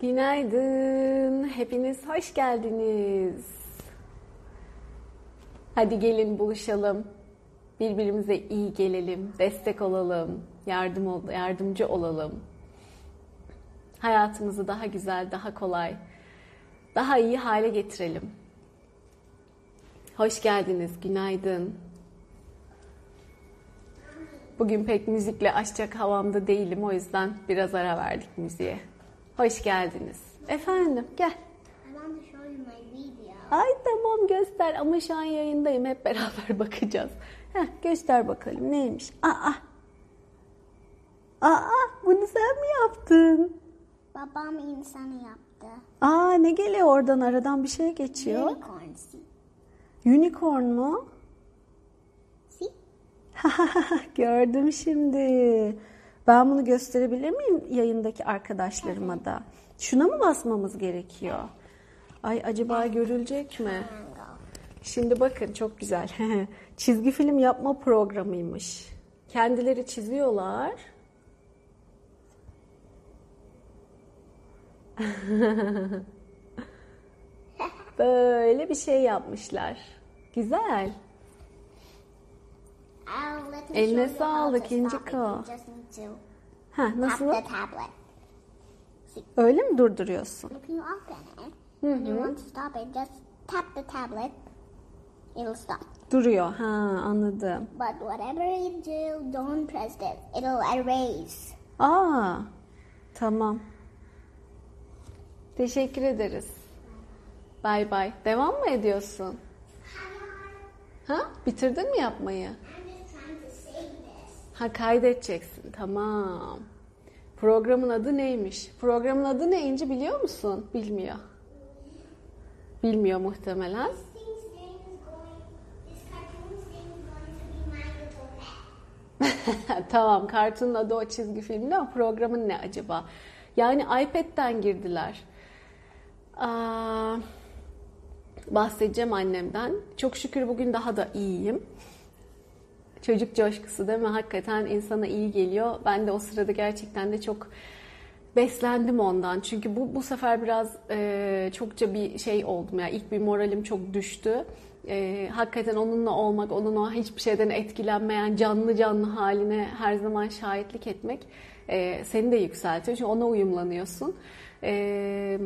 Günaydın. Hepiniz hoş geldiniz. Hadi gelin buluşalım. Birbirimize iyi gelelim, destek olalım, yardım ol, yardımcı olalım. Hayatımızı daha güzel, daha kolay, daha iyi hale getirelim. Hoş geldiniz. Günaydın. Bugün pek müzikle açacak havamda değilim. O yüzden biraz ara verdik müziğe. Hoş geldiniz. Efendim gel. Ay tamam göster ama şu an yayındayım. Hep beraber bakacağız. Heh, göster bakalım neymiş. Aa. Aa bunu sen mi yaptın? Babam insanı yaptı. Aa ne geliyor oradan aradan bir şey geçiyor. Unicorn. Unicorn mu? See? Gördüm şimdi. Ben bunu gösterebilir miyim yayındaki arkadaşlarıma da? Şuna mı basmamız gerekiyor? Ay acaba görülecek mi? Şimdi bakın çok güzel. Çizgi film yapma programıymış. Kendileri çiziyorlar. Böyle bir şey yapmışlar. Güzel. I'll let me Eline show you how sağlık, to stop İnci it. Ko. You just need to Ha, nasıl? Öyle mi durduruyorsun? It'll stop. Duruyor. Ha, anladım. But whatever you do, don't press it. It'll erase. Aa, tamam. Teşekkür ederiz. Bay bay. Devam mı ediyorsun? Ha? Bitirdin mi yapmayı? Ha kaydedeceksin. Tamam. Programın adı neymiş? Programın adı ne İnci biliyor musun? Bilmiyor. Bilmiyor muhtemelen. Tamam kartonun adı o çizgi filmde ama programın ne acaba? Yani iPad'den girdiler. Aa, bahsedeceğim annemden. Çok şükür bugün daha da iyiyim. Çocuk coşkusu değil mi? Hakikaten insana iyi geliyor. Ben de o sırada gerçekten de çok beslendim ondan. Çünkü bu bu sefer biraz e, çokça bir şey oldum ya. İlk bir moralim çok düştü. E, hakikaten onunla olmak, onun o hiçbir şeyden etkilenmeyen canlı canlı haline her zaman şahitlik etmek e, seni de yükseltiyor. Çünkü ona uyumlanıyorsun. E,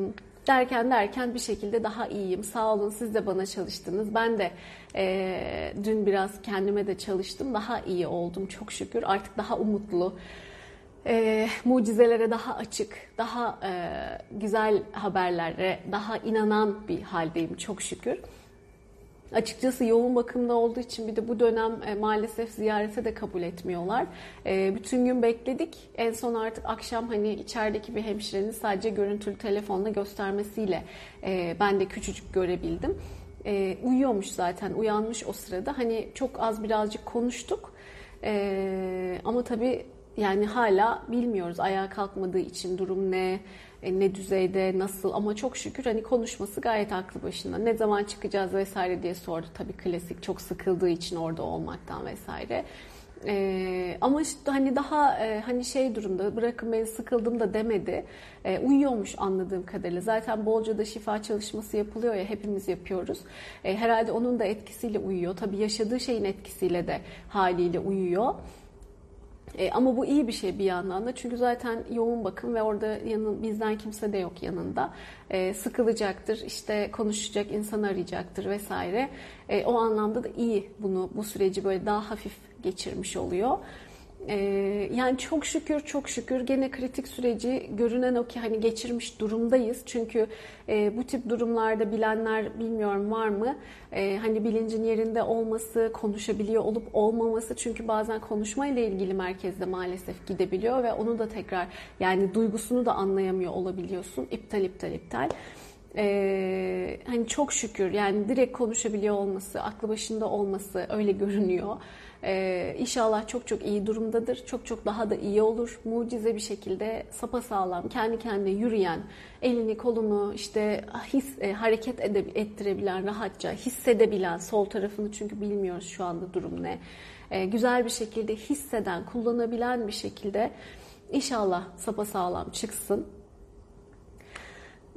derken derken bir şekilde daha iyiyim. Sağ olun siz de bana çalıştınız. Ben de e, dün biraz kendime de çalıştım. Daha iyi oldum çok şükür. Artık daha umutlu, e, mucizelere daha açık, daha e, güzel haberlere daha inanan bir haldeyim çok şükür. Açıkçası yoğun bakımda olduğu için bir de bu dönem e, maalesef ziyarete de kabul etmiyorlar. E, bütün gün bekledik. En son artık akşam hani içerideki bir hemşirenin sadece görüntülü telefonla göstermesiyle e, ben de küçücük görebildim. E, uyuyormuş zaten, uyanmış o sırada. Hani çok az birazcık konuştuk. E, ama tabii yani hala bilmiyoruz ayağa kalkmadığı için durum ne, ne düzeyde, nasıl ama çok şükür hani konuşması gayet aklı başında. Ne zaman çıkacağız vesaire diye sordu tabii klasik çok sıkıldığı için orada olmaktan vesaire. Ee, ama işte hani daha e, hani şey durumda bırakın beni sıkıldım da demedi. Ee, uyuyormuş anladığım kadarıyla. Zaten bolca da şifa çalışması yapılıyor ya hepimiz yapıyoruz. Ee, herhalde onun da etkisiyle uyuyor. Tabii yaşadığı şeyin etkisiyle de haliyle uyuyor. E, ama bu iyi bir şey bir yandan da çünkü zaten yoğun bakım ve orada yanın, bizden kimse de yok yanında. E, sıkılacaktır, işte konuşacak, insan arayacaktır vesaire. E, o anlamda da iyi bunu bu süreci böyle daha hafif geçirmiş oluyor. E, yani çok şükür çok şükür gene kritik süreci görünen o ki hani geçirmiş durumdayız. Çünkü e, bu tip durumlarda bilenler bilmiyorum var mı? E, hani bilincin yerinde olması, konuşabiliyor olup olmaması. Çünkü bazen konuşma ile ilgili merkezde maalesef gidebiliyor ve onu da tekrar yani duygusunu da anlayamıyor olabiliyorsun. İptal iptal iptal. Ee, hani çok şükür yani direkt konuşabiliyor olması, aklı başında olması öyle görünüyor. Ee, inşallah çok çok iyi durumdadır. Çok çok daha da iyi olur. Mucize bir şekilde sapasağlam, kendi kendine yürüyen, elini kolunu işte his e, hareket ede, ettirebilen, rahatça hissedebilen sol tarafını çünkü bilmiyoruz şu anda durum ne. Ee, güzel bir şekilde hisseden, kullanabilen bir şekilde inşallah sapasağlam çıksın.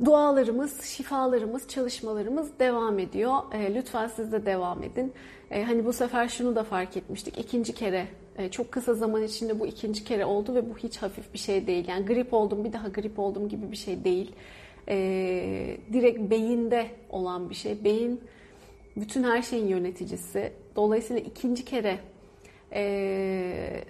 dualarımız, şifalarımız, çalışmalarımız devam ediyor. E, lütfen siz de devam edin. E, hani bu sefer şunu da fark etmiştik. İkinci kere e, çok kısa zaman içinde bu ikinci kere oldu ve bu hiç hafif bir şey değil. Yani grip oldum bir daha grip oldum gibi bir şey değil. E, direkt beyinde olan bir şey. Beyin bütün her şeyin yöneticisi. Dolayısıyla ikinci kere e,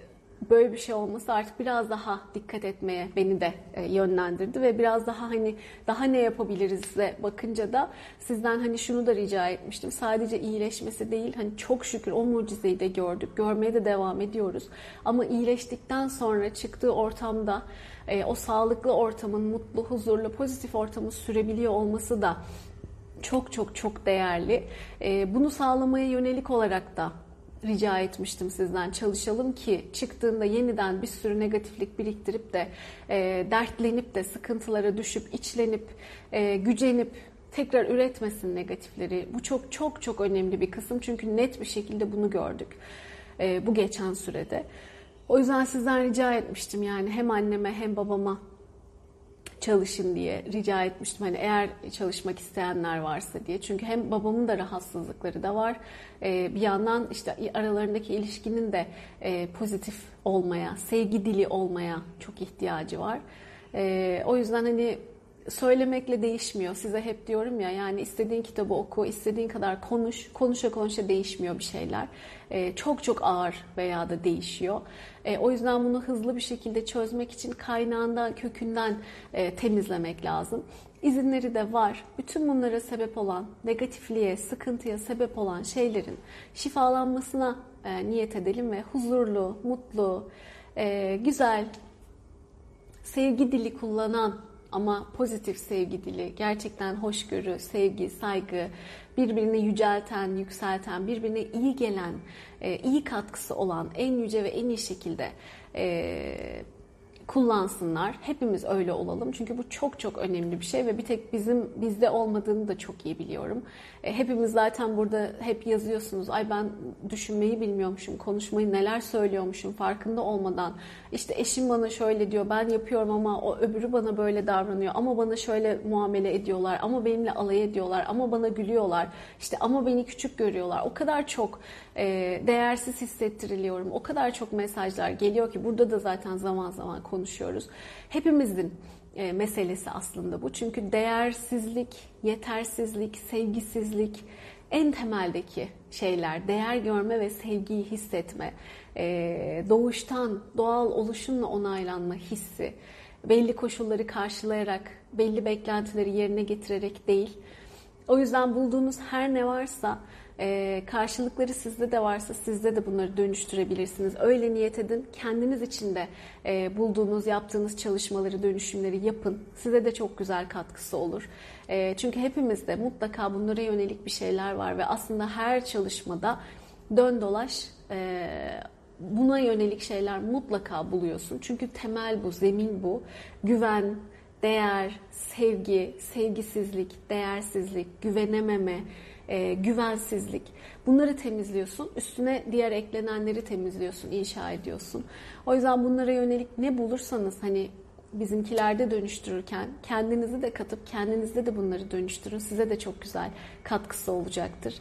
böyle bir şey olması artık biraz daha dikkat etmeye beni de e, yönlendirdi ve biraz daha hani daha ne yapabiliriz'e bakınca da sizden hani şunu da rica etmiştim. Sadece iyileşmesi değil hani çok şükür o mucizeyi de gördük. Görmeye de devam ediyoruz. Ama iyileştikten sonra çıktığı ortamda e, o sağlıklı ortamın mutlu, huzurlu, pozitif ortamı sürebiliyor olması da çok çok çok değerli. E, bunu sağlamaya yönelik olarak da rica etmiştim sizden çalışalım ki çıktığında yeniden bir sürü negatiflik biriktirip de e, dertlenip de sıkıntılara düşüp içlenip e, gücenip tekrar üretmesin negatifleri. Bu çok çok çok önemli bir kısım çünkü net bir şekilde bunu gördük e, bu geçen sürede. O yüzden sizden rica etmiştim yani hem anneme hem babama çalışın diye rica etmiştim. Hani eğer çalışmak isteyenler varsa diye. Çünkü hem babamın da rahatsızlıkları da var. Ee, bir yandan işte aralarındaki ilişkinin de e, pozitif olmaya, sevgi dili olmaya çok ihtiyacı var. Ee, o yüzden hani söylemekle değişmiyor. Size hep diyorum ya yani istediğin kitabı oku, istediğin kadar konuş. Konuşa konuşa değişmiyor bir şeyler. Ee, çok çok ağır veya da değişiyor. Ee, o yüzden bunu hızlı bir şekilde çözmek için kaynağından, kökünden e, temizlemek lazım. İzinleri de var. Bütün bunlara sebep olan, negatifliğe, sıkıntıya sebep olan şeylerin şifalanmasına e, niyet edelim ve huzurlu, mutlu, e, güzel, sevgi dili kullanan ama pozitif sevgi dili, gerçekten hoşgörü, sevgi, saygı, birbirini yücelten, yükselten, birbirine iyi gelen, e, iyi katkısı olan en yüce ve en iyi şekilde e, kullansınlar. Hepimiz öyle olalım. Çünkü bu çok çok önemli bir şey ve bir tek bizim bizde olmadığını da çok iyi biliyorum. E, hepimiz zaten burada hep yazıyorsunuz. Ay ben düşünmeyi bilmiyormuşum, konuşmayı neler söylüyormuşum farkında olmadan. İşte eşim bana şöyle diyor, ben yapıyorum ama o öbürü bana böyle davranıyor. Ama bana şöyle muamele ediyorlar, ama benimle alay ediyorlar, ama bana gülüyorlar. İşte ama beni küçük görüyorlar. O kadar çok e, değersiz hissettiriliyorum. O kadar çok mesajlar geliyor ki burada da zaten zaman zaman konuşuyoruz. Hepimizin e, meselesi aslında bu. Çünkü değersizlik, yetersizlik, sevgisizlik en temeldeki şeyler. Değer görme ve sevgiyi hissetme. E, doğuştan, doğal oluşumla onaylanma hissi. Belli koşulları karşılayarak, belli beklentileri yerine getirerek değil. O yüzden bulduğunuz her ne varsa e, karşılıkları sizde de varsa sizde de bunları dönüştürebilirsiniz. Öyle niyet edin. Kendiniz için de e, bulduğunuz, yaptığınız çalışmaları, dönüşümleri yapın. Size de çok güzel katkısı olur. E, çünkü hepimizde mutlaka bunlara yönelik bir şeyler var ve aslında her çalışmada dön dolaş e, buna yönelik şeyler mutlaka buluyorsun. Çünkü temel bu, zemin bu. Güven, değer, sevgi, sevgisizlik, değersizlik, güvenememe, e, güvensizlik. Bunları temizliyorsun. Üstüne diğer eklenenleri temizliyorsun, inşa ediyorsun. O yüzden bunlara yönelik ne bulursanız hani bizimkilerde dönüştürürken kendinizi de katıp kendinizde de bunları dönüştürün. Size de çok güzel katkısı olacaktır.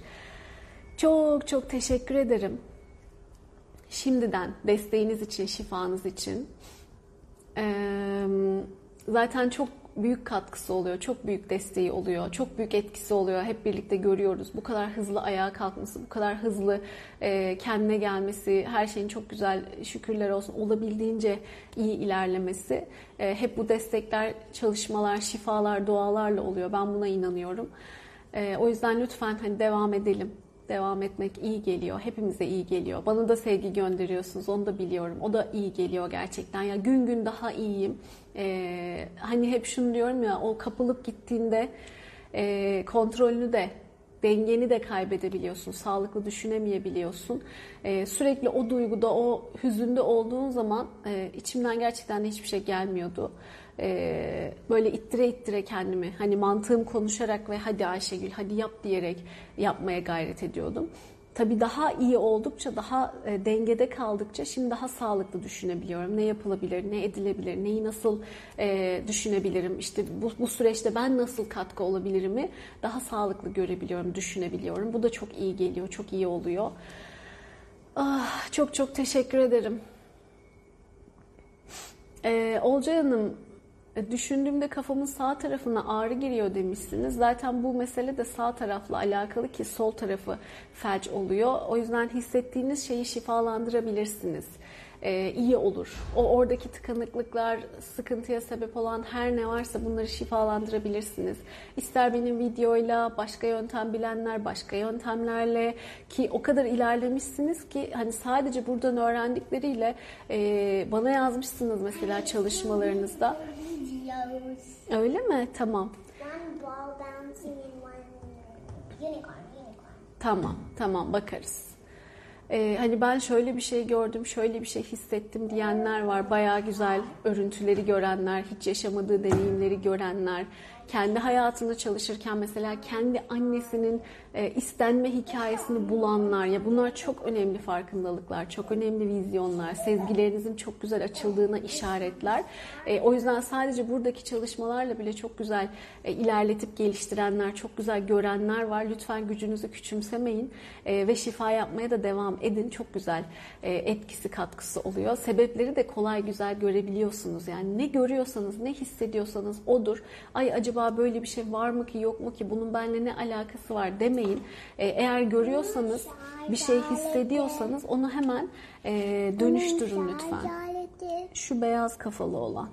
Çok çok teşekkür ederim. Şimdiden desteğiniz için, şifanız için. Ee, zaten çok büyük katkısı oluyor, çok büyük desteği oluyor, çok büyük etkisi oluyor. Hep birlikte görüyoruz. Bu kadar hızlı ayağa kalkması, bu kadar hızlı e, kendine gelmesi, her şeyin çok güzel şükürler olsun olabildiğince iyi ilerlemesi. E, hep bu destekler, çalışmalar, şifalar, dualarla oluyor. Ben buna inanıyorum. E, o yüzden lütfen hani devam edelim devam etmek iyi geliyor. Hepimize iyi geliyor. Bana da sevgi gönderiyorsunuz. Onu da biliyorum. O da iyi geliyor gerçekten. Ya gün gün daha iyiyim. Ee, hani hep şunu diyorum ya o kapılıp gittiğinde e, kontrolünü de dengeni de kaybedebiliyorsun. Sağlıklı düşünemeyebiliyorsun. Ee, sürekli o duyguda, o hüzünde olduğun zaman e, içimden gerçekten hiçbir şey gelmiyordu. Ee, böyle ittire ittire kendimi hani mantığım konuşarak ve hadi Ayşegül hadi yap diyerek yapmaya gayret ediyordum. tabii daha iyi oldukça, daha e, dengede kaldıkça şimdi daha sağlıklı düşünebiliyorum. Ne yapılabilir, ne edilebilir, neyi nasıl e, düşünebilirim, işte bu, bu süreçte ben nasıl katkı olabilirimi daha sağlıklı görebiliyorum, düşünebiliyorum. Bu da çok iyi geliyor, çok iyi oluyor. Ah, çok çok teşekkür ederim. Ee, Olcay Hanım e, düşündüğümde kafamın sağ tarafına ağrı giriyor demişsiniz. Zaten bu mesele de sağ tarafla alakalı ki sol tarafı felç oluyor. O yüzden hissettiğiniz şeyi şifalandırabilirsiniz e, iyi olur. O oradaki tıkanıklıklar, sıkıntıya sebep olan her ne varsa bunları şifalandırabilirsiniz. İster benim videoyla, başka yöntem bilenler, başka yöntemlerle ki o kadar ilerlemişsiniz ki hani sadece buradan öğrendikleriyle e, bana yazmışsınız mesela çalışmalarınızda. Öyle mi? Tamam. One ball bouncing in one unicorn, unicorn. Tamam, tamam bakarız. Ee, hani ben şöyle bir şey gördüm, şöyle bir şey hissettim diyenler var. Bayağı güzel örüntüleri görenler, hiç yaşamadığı deneyimleri görenler, kendi hayatında çalışırken mesela kendi annesinin e, istenme hikayesini bulanlar ya bunlar çok önemli farkındalıklar, çok önemli vizyonlar, sezgilerinizin çok güzel açıldığına işaretler. E, o yüzden sadece buradaki çalışmalarla bile çok güzel e, ilerletip geliştirenler, çok güzel görenler var. Lütfen gücünüzü küçümsemeyin e, ve şifa yapmaya da devam edin. Çok güzel e, etkisi, katkısı oluyor. Sebepleri de kolay güzel görebiliyorsunuz. Yani ne görüyorsanız, ne hissediyorsanız odur. Ay acaba böyle bir şey var mı ki, yok mu ki, bunun benimle ne alakası var demeyin. E, eğer görüyorsanız, bir şey hissediyorsanız onu hemen e, dönüştürün lütfen. Şu beyaz kafalı olan.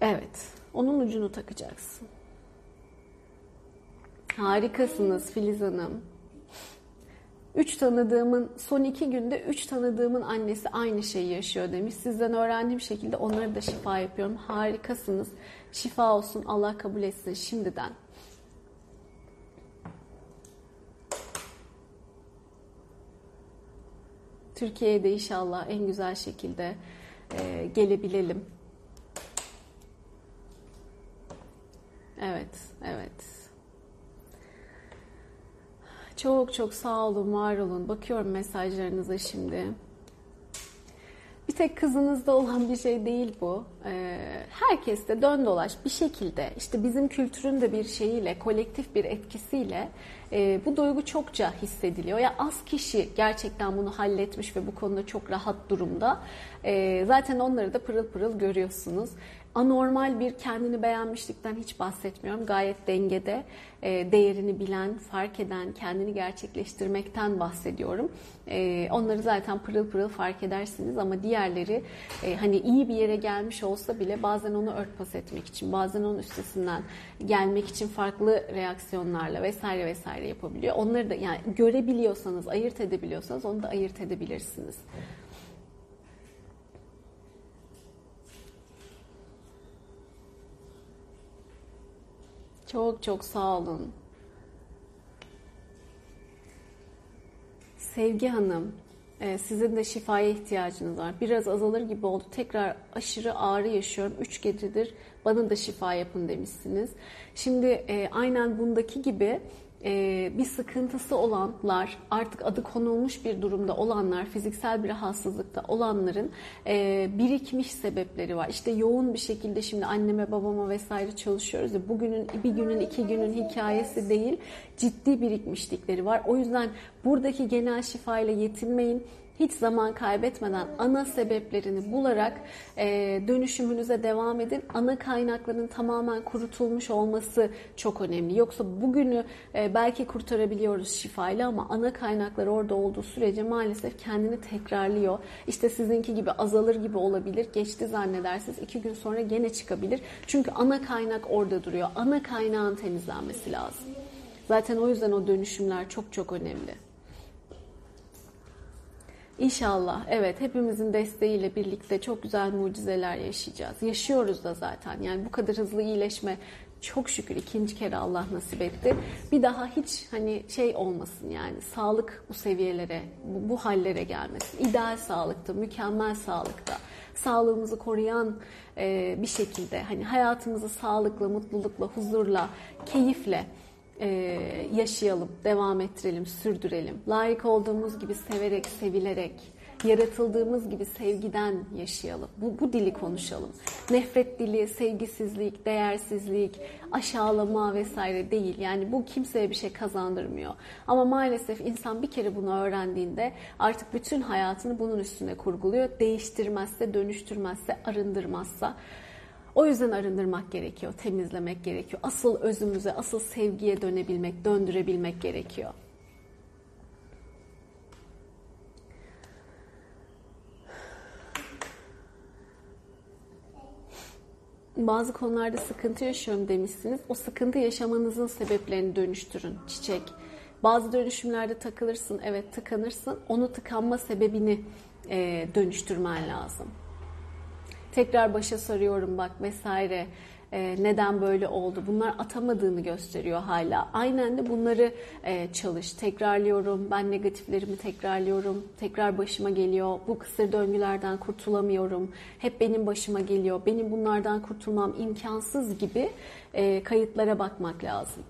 Evet. Onun ucunu takacaksın. Harikasınız Filiz Hanım. Üç tanıdığımın, son iki günde üç tanıdığımın annesi aynı şeyi yaşıyor demiş. Sizden öğrendiğim şekilde onlara da şifa yapıyorum. Harikasınız. Şifa olsun. Allah kabul etsin şimdiden. Türkiye'ye de inşallah en güzel şekilde e, gelebilelim. Evet, evet. Çok çok sağ olun, var olun. Bakıyorum mesajlarınıza şimdi. Bir tek kızınızda olan bir şey değil bu. Ee, herkes de dön dolaş bir şekilde işte bizim kültürün de bir şeyiyle, kolektif bir etkisiyle e, bu duygu çokça hissediliyor. Ya az kişi gerçekten bunu halletmiş ve bu konuda çok rahat durumda. E, zaten onları da pırıl pırıl görüyorsunuz anormal bir kendini beğenmişlikten hiç bahsetmiyorum. Gayet dengede, e, değerini bilen, fark eden, kendini gerçekleştirmekten bahsediyorum. E, onları zaten pırıl pırıl fark edersiniz ama diğerleri e, hani iyi bir yere gelmiş olsa bile bazen onu örtbas etmek için, bazen onun üstesinden gelmek için farklı reaksiyonlarla vesaire vesaire yapabiliyor. Onları da yani görebiliyorsanız, ayırt edebiliyorsanız onu da ayırt edebilirsiniz. Çok çok sağ olun. Sevgi Hanım, e, sizin de şifaya ihtiyacınız var. Biraz azalır gibi oldu. Tekrar aşırı ağrı yaşıyorum. Üç gecedir bana da şifa yapın demişsiniz. Şimdi e, aynen bundaki gibi e, bir sıkıntısı olanlar, artık adı konulmuş bir durumda olanlar, fiziksel bir rahatsızlıkta olanların e, birikmiş sebepleri var. İşte yoğun bir şekilde şimdi anneme babama vesaire çalışıyoruz ya bugünün bir günün iki günün hikayesi değil ciddi birikmişlikleri var. O yüzden buradaki genel şifayla yetinmeyin hiç zaman kaybetmeden ana sebeplerini bularak e, dönüşümünüze devam edin. Ana kaynakların tamamen kurutulmuş olması çok önemli. Yoksa bugünü e, belki kurtarabiliyoruz şifayla ama ana kaynaklar orada olduğu sürece maalesef kendini tekrarlıyor. İşte sizinki gibi azalır gibi olabilir. Geçti zannedersiniz. iki gün sonra gene çıkabilir. Çünkü ana kaynak orada duruyor. Ana kaynağın temizlenmesi lazım. Zaten o yüzden o dönüşümler çok çok önemli. İnşallah evet hepimizin desteğiyle birlikte çok güzel mucizeler yaşayacağız. Yaşıyoruz da zaten yani bu kadar hızlı iyileşme çok şükür ikinci kere Allah nasip etti. Bir daha hiç hani şey olmasın yani sağlık bu seviyelere, bu, bu hallere gelmesin. İdeal sağlıkta, mükemmel sağlıkta, sağlığımızı koruyan e, bir şekilde hani hayatımızı sağlıkla, mutlulukla, huzurla, keyifle e, yaşayalım, devam ettirelim, sürdürelim. Layık olduğumuz gibi severek, sevilerek, yaratıldığımız gibi sevgiden yaşayalım. Bu, bu dili konuşalım. Nefret dili, sevgisizlik, değersizlik, aşağılama vesaire değil. Yani bu kimseye bir şey kazandırmıyor. Ama maalesef insan bir kere bunu öğrendiğinde artık bütün hayatını bunun üstüne kurguluyor. Değiştirmezse, dönüştürmezse, arındırmazsa o yüzden arındırmak gerekiyor, temizlemek gerekiyor. Asıl özümüze, asıl sevgiye dönebilmek, döndürebilmek gerekiyor. Bazı konularda sıkıntı yaşıyorum demişsiniz. O sıkıntı yaşamanızın sebeplerini dönüştürün. Çiçek. Bazı dönüşümlerde takılırsın, evet tıkanırsın. Onu tıkanma sebebini e, dönüştürmen lazım tekrar başa sarıyorum bak vesaire e, neden böyle oldu bunlar atamadığını gösteriyor hala. Aynen de bunları e, çalış. Tekrarlıyorum. Ben negatiflerimi tekrarlıyorum. Tekrar başıma geliyor. Bu kısır döngülerden kurtulamıyorum. Hep benim başıma geliyor. Benim bunlardan kurtulmam imkansız gibi e, kayıtlara bakmak lazım.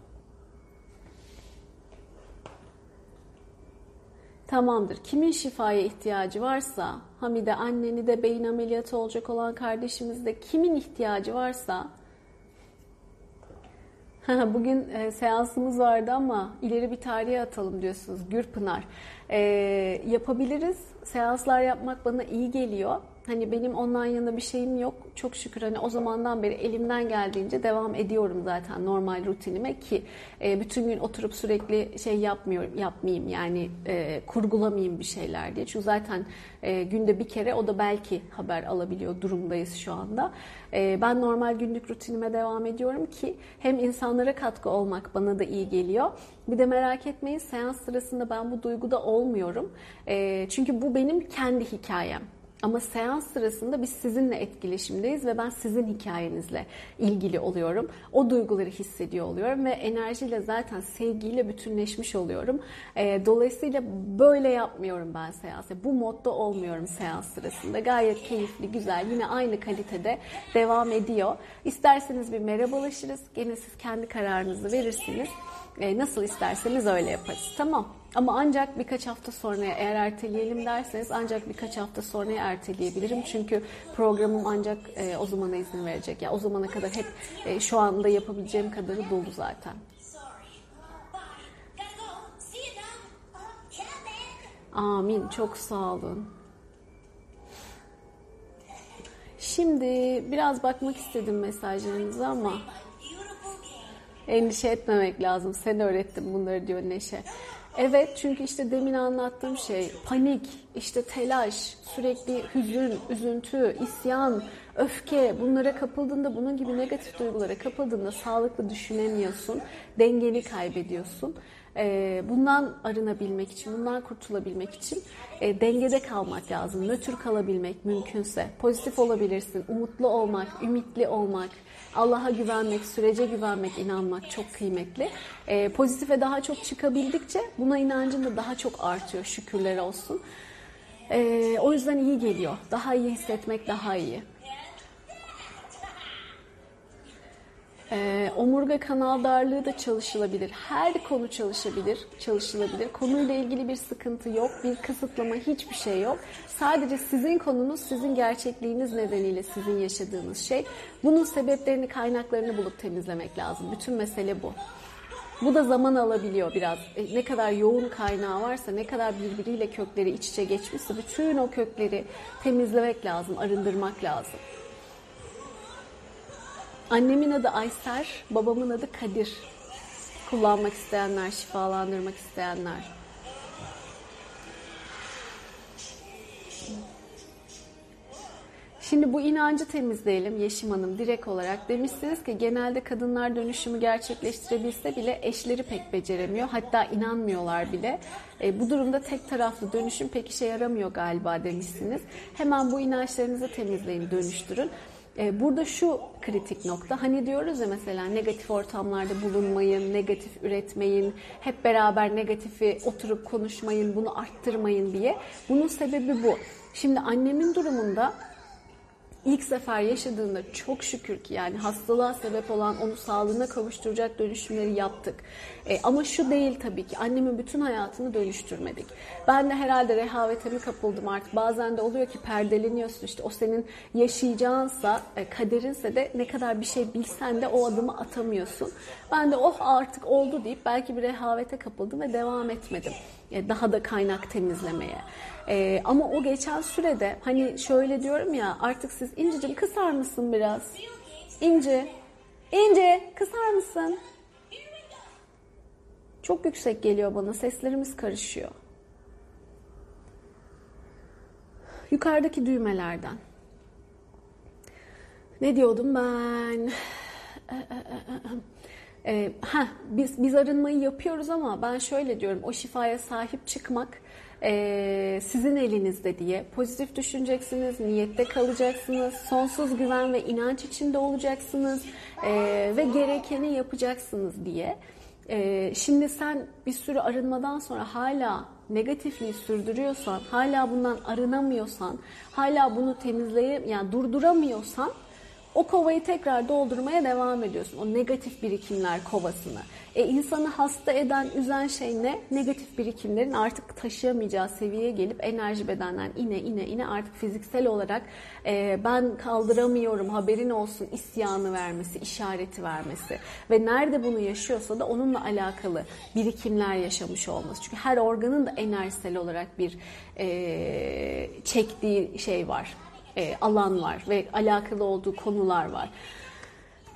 Tamamdır. Kimin şifaya ihtiyacı varsa, Hamide anneni de beyin ameliyatı olacak olan kardeşimiz de kimin ihtiyacı varsa Bugün e, seansımız vardı ama ileri bir tarihe atalım diyorsunuz Gürpınar. E, yapabiliriz. Seanslar yapmak bana iyi geliyor. Hani benim ondan yana bir şeyim yok. Çok şükür hani o zamandan beri elimden geldiğince devam ediyorum zaten normal rutinime ki e, bütün gün oturup sürekli şey yapmıyorum, yapmayayım yani e, kurgulamayayım bir şeyler diye. Çünkü zaten e, günde bir kere o da belki haber alabiliyor durumdayız şu anda. E, ben normal günlük rutinime devam ediyorum ki hem insanlara katkı olmak bana da iyi geliyor. Bir de merak etmeyin seans sırasında ben bu duyguda olmuyorum. E, çünkü bu benim kendi hikayem. Ama seans sırasında biz sizinle etkileşimdeyiz ve ben sizin hikayenizle ilgili oluyorum. O duyguları hissediyor oluyorum ve enerjiyle zaten sevgiyle bütünleşmiş oluyorum. E, dolayısıyla böyle yapmıyorum ben seansı. Bu modda olmuyorum seans sırasında. Gayet keyifli, güzel, yine aynı kalitede devam ediyor. İsterseniz bir merhabalaşırız. Gene siz kendi kararınızı verirsiniz. E, nasıl isterseniz öyle yaparız. Tamam. Ama ancak birkaç hafta sonra eğer erteleyelim derseniz ancak birkaç hafta sonra erteleyebilirim. Çünkü programım ancak e, o zamana izin verecek. Ya yani o zamana kadar hep e, şu anda yapabileceğim kadarı dolu zaten. Amin. Çok sağ olun. Şimdi biraz bakmak istedim mesajlarınıza ama endişe etmemek lazım. Sen öğrettin bunları diyor Neşe. Evet çünkü işte demin anlattığım şey panik, işte telaş, sürekli hüzün, üzüntü, isyan, öfke bunlara kapıldığında bunun gibi negatif duygulara kapıldığında sağlıklı düşünemiyorsun, dengeni kaybediyorsun. Ee, bundan arınabilmek için, bundan kurtulabilmek için e, dengede kalmak lazım. Nötr kalabilmek mümkünse. Pozitif olabilirsin, umutlu olmak, ümitli olmak, Allah'a güvenmek, sürece güvenmek, inanmak çok kıymetli. E, pozitife daha çok çıkabildikçe buna inancın da daha çok artıyor şükürler olsun. E, o yüzden iyi geliyor. Daha iyi hissetmek daha iyi. Ee, omurga kanal darlığı da çalışılabilir. Her konu çalışabilir, çalışılabilir. Konuyla ilgili bir sıkıntı yok, bir kısıtlama hiçbir şey yok. Sadece sizin konunuz, sizin gerçekliğiniz nedeniyle sizin yaşadığınız şey. Bunun sebeplerini, kaynaklarını bulup temizlemek lazım. Bütün mesele bu. Bu da zaman alabiliyor biraz. E, ne kadar yoğun kaynağı varsa, ne kadar birbiriyle kökleri iç içe geçmişse bütün o kökleri temizlemek lazım, arındırmak lazım. Annemin adı Ayser, babamın adı Kadir. Kullanmak isteyenler, şifalandırmak isteyenler. Şimdi bu inancı temizleyelim Yeşim Hanım direkt olarak. Demişsiniz ki genelde kadınlar dönüşümü gerçekleştirebilse bile eşleri pek beceremiyor. Hatta inanmıyorlar bile. E, bu durumda tek taraflı dönüşüm pek işe yaramıyor galiba demişsiniz. Hemen bu inançlarınızı temizleyin, dönüştürün. E, burada şu kritik nokta hani diyoruz ya mesela negatif ortamlarda bulunmayın, negatif üretmeyin, hep beraber negatifi oturup konuşmayın, bunu arttırmayın diye. Bunun sebebi bu. Şimdi annemin durumunda ilk sefer yaşadığında çok şükür ki yani hastalığa sebep olan onu sağlığına kavuşturacak dönüşümleri yaptık. E, ama şu değil tabii ki annemin bütün hayatını dönüştürmedik. Ben de herhalde rehavete mi kapıldım artık. Bazen de oluyor ki perdeleniyorsun işte o senin yaşayacağınsa, e, kaderinse de ne kadar bir şey bilsen de o adımı atamıyorsun. Ben de oh artık oldu deyip belki bir rehavete kapıldım ve devam etmedim. E, daha da kaynak temizlemeye. E, ama o geçen sürede hani şöyle diyorum ya artık siz İnci'cim kısar mısın biraz? İnci, İnci kısar mısın? Çok yüksek geliyor bana seslerimiz karışıyor. Yukarıdaki düğmelerden. Ne diyordum ben? Ee, heh, biz biz arınmayı yapıyoruz ama ben şöyle diyorum o şifaya sahip çıkmak e, sizin elinizde diye pozitif düşüneceksiniz, niyette kalacaksınız, sonsuz güven ve inanç içinde olacaksınız e, ve gerekeni yapacaksınız diye. E, şimdi sen bir sürü arınmadan sonra hala negatifliği sürdürüyorsan, hala bundan arınamıyorsan, hala bunu temizleye yani durduramıyorsan o kovayı tekrar doldurmaya devam ediyorsun. O negatif birikimler kovasını. E insanı hasta eden, üzen şey ne? Negatif birikimlerin artık taşıyamayacağı seviyeye gelip enerji bedenden ine ine ine artık fiziksel olarak e, ben kaldıramıyorum haberin olsun isyanı vermesi, işareti vermesi. Ve nerede bunu yaşıyorsa da onunla alakalı birikimler yaşamış olması. Çünkü her organın da enerjisel olarak bir e, çektiği şey var e, alan var ve alakalı olduğu konular var.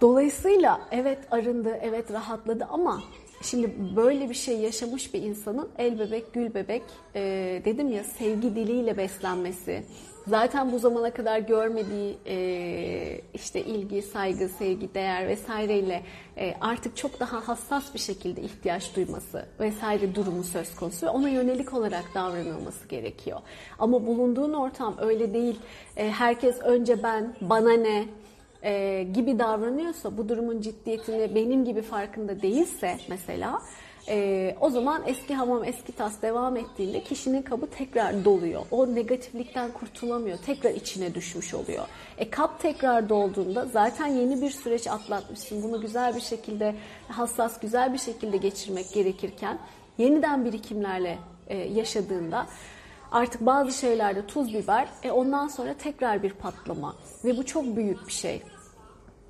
Dolayısıyla evet arındı, evet rahatladı ama şimdi böyle bir şey yaşamış bir insanın el bebek, gül bebek e, dedim ya sevgi diliyle beslenmesi, zaten bu zamana kadar görmediği e, işte ilgi, saygı, sevgi, değer vesaireyle e, artık çok daha hassas bir şekilde ihtiyaç duyması vesaire durumu söz konusu ve ona yönelik olarak davranılması gerekiyor. Ama bulunduğun ortam öyle değil. E, herkes önce ben, bana ne, e, gibi davranıyorsa, bu durumun ciddiyetini benim gibi farkında değilse mesela e, o zaman eski hamam eski tas devam ettiğinde kişinin kabı tekrar doluyor. O negatiflikten kurtulamıyor. Tekrar içine düşmüş oluyor. E kap tekrar dolduğunda zaten yeni bir süreç atlatmışsın. Bunu güzel bir şekilde hassas güzel bir şekilde geçirmek gerekirken yeniden birikimlerle e, yaşadığında artık bazı şeylerde tuz biber e ondan sonra tekrar bir patlama ve bu çok büyük bir şey.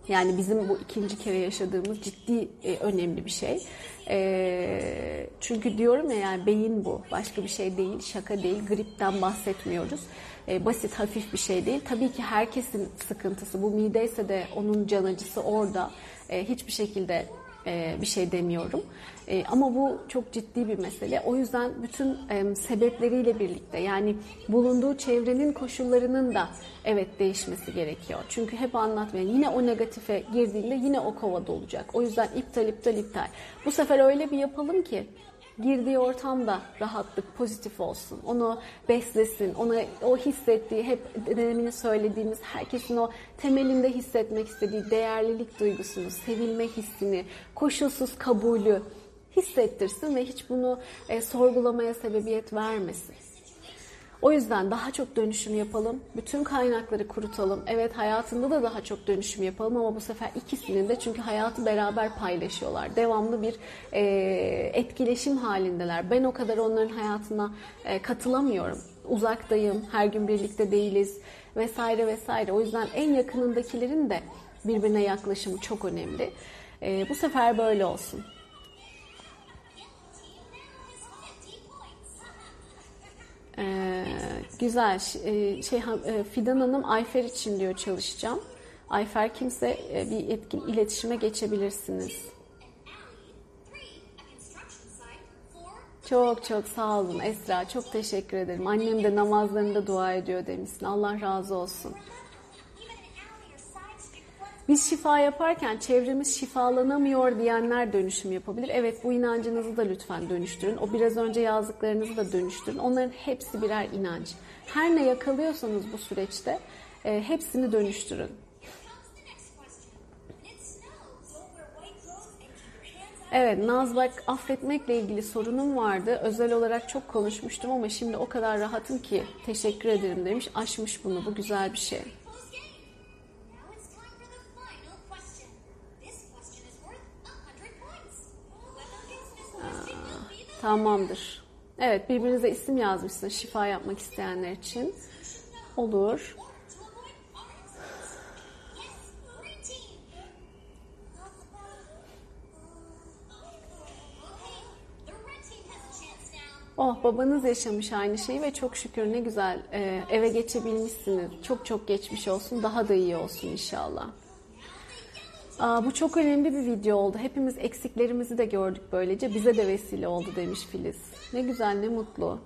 Yani bizim bu ikinci kere yaşadığımız ciddi e, önemli bir şey. E, çünkü diyorum ya yani beyin bu. Başka bir şey değil, şaka değil, gripten bahsetmiyoruz. E, basit, hafif bir şey değil. Tabii ki herkesin sıkıntısı. Bu mideyse de onun can acısı orada. E, hiçbir şekilde e, bir şey demiyorum. E, ama bu çok ciddi bir mesele. O yüzden bütün e, sebepleriyle birlikte yani bulunduğu çevrenin koşullarının da evet değişmesi gerekiyor. Çünkü hep anlatmaya yine o negatife girdiğinde yine o kovada olacak. O yüzden iptal iptal iptal. Bu sefer öyle bir yapalım ki girdiği ortamda rahatlık, pozitif olsun. Onu beslesin, ona o hissettiği, hep denemini söylediğimiz herkesin o temelinde hissetmek istediği değerlilik duygusunu, sevilme hissini, koşulsuz kabulü hissettirsin ve hiç bunu e, sorgulamaya sebebiyet vermesin. O yüzden daha çok dönüşüm yapalım. Bütün kaynakları kurutalım. Evet hayatında da daha çok dönüşüm yapalım ama bu sefer ikisinin de çünkü hayatı beraber paylaşıyorlar. Devamlı bir e, etkileşim halindeler. Ben o kadar onların hayatına e, katılamıyorum. Uzaktayım, her gün birlikte değiliz vesaire vesaire. O yüzden en yakınındakilerin de birbirine yaklaşımı çok önemli. E, bu sefer böyle olsun. Ee, güzel. Ee, şey e, Fidan Hanım Ayfer için diyor çalışacağım. Ayfer kimse e, bir etkin iletişime geçebilirsiniz. Çok çok sağ olun Esra. Çok teşekkür ederim. Annem de namazlarında dua ediyor demişsin. Allah razı olsun. Biz şifa yaparken çevremiz şifalanamıyor diyenler dönüşüm yapabilir. Evet bu inancınızı da lütfen dönüştürün. O biraz önce yazdıklarınızı da dönüştürün. Onların hepsi birer inanç. Her ne yakalıyorsanız bu süreçte e, hepsini dönüştürün. Evet Naz bak affetmekle ilgili sorunum vardı. Özel olarak çok konuşmuştum ama şimdi o kadar rahatım ki teşekkür ederim demiş. Aşmış bunu bu güzel bir şey. Tamamdır. Evet birbirinize isim yazmışsınız şifa yapmak isteyenler için. Olur. Oh babanız yaşamış aynı şeyi ve çok şükür ne güzel e, eve geçebilmişsiniz. Çok çok geçmiş olsun daha da iyi olsun inşallah. Aa, bu çok önemli bir video oldu. Hepimiz eksiklerimizi de gördük böylece. Bize de vesile oldu demiş Filiz. Ne güzel ne mutlu.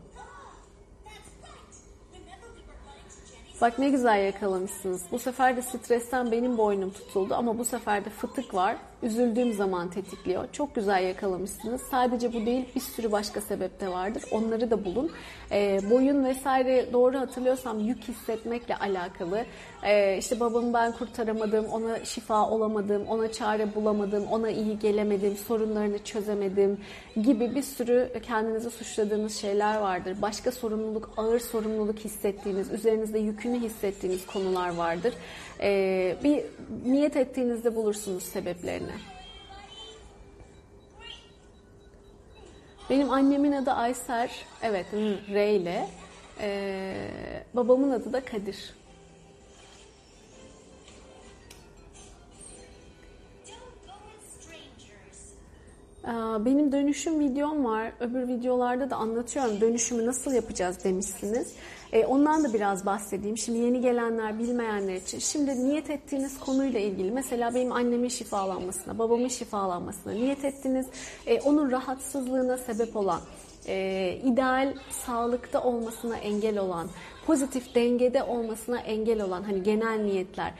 Bak ne güzel yakalamışsınız. Bu sefer de stresten benim boynum tutuldu ama bu sefer de fıtık var. Üzüldüğüm zaman tetikliyor. Çok güzel yakalamışsınız. Sadece bu değil bir sürü başka sebep de vardır. Onları da bulun. E, boyun vesaire doğru hatırlıyorsam yük hissetmekle alakalı. E, işte babamı ben kurtaramadım, ona şifa olamadım, ona çare bulamadım, ona iyi gelemedim, sorunlarını çözemedim gibi bir sürü kendinizi suçladığınız şeyler vardır. Başka sorumluluk, ağır sorumluluk hissettiğiniz, üzerinizde yükünü hissettiğiniz konular vardır. E, bir niyet ettiğinizde bulursunuz sebeplerini. Benim annemin adı Ayser, evet R ile. Ee, babamın adı da Kadir. Benim dönüşüm videom var. Öbür videolarda da anlatıyorum. Dönüşümü nasıl yapacağız demişsiniz. E, ondan da biraz bahsedeyim. Şimdi yeni gelenler, bilmeyenler için. Şimdi niyet ettiğiniz konuyla ilgili. Mesela benim annemin şifalanmasına, babamın şifalanmasına niyet ettiniz. E, onun rahatsızlığına sebep olan, e, ideal sağlıkta olmasına engel olan, pozitif dengede olmasına engel olan hani genel niyetler,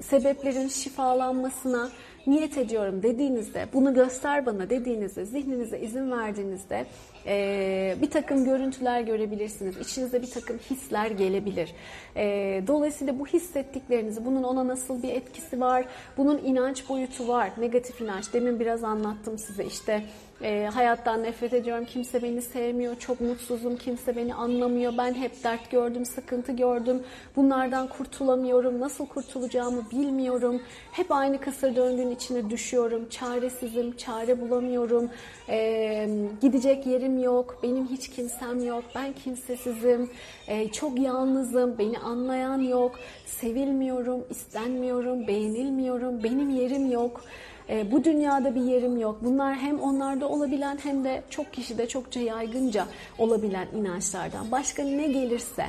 sebeplerin şifalanmasına niyet ediyorum dediğinizde, bunu göster bana dediğinizde, zihninize izin verdiğinizde e, bir takım görüntüler görebilirsiniz. İçinizde bir takım hisler gelebilir. E, dolayısıyla bu hissettiklerinizi, bunun ona nasıl bir etkisi var, bunun inanç boyutu var, negatif inanç. Demin biraz anlattım size işte e, hayattan nefret ediyorum, kimse beni sevmiyor, çok mutsuzum, kimse beni anlamıyor, ben hep dert gördüm, sıkıntı gördüm, bunlardan kurtulamıyorum, nasıl kurtulacağımı bilmiyorum, hep aynı kısır döngünün içine düşüyorum, çaresizim, çare bulamıyorum, e, gidecek yerim yok, benim hiç kimsem yok, ben kimsesizim, e, çok yalnızım, beni anlayan yok, sevilmiyorum, istenmiyorum, beğenilmiyorum, benim yerim yok. E, bu dünyada bir yerim yok. Bunlar hem onlarda olabilen hem de çok kişide çokça yaygınca olabilen inançlardan. Başka ne gelirse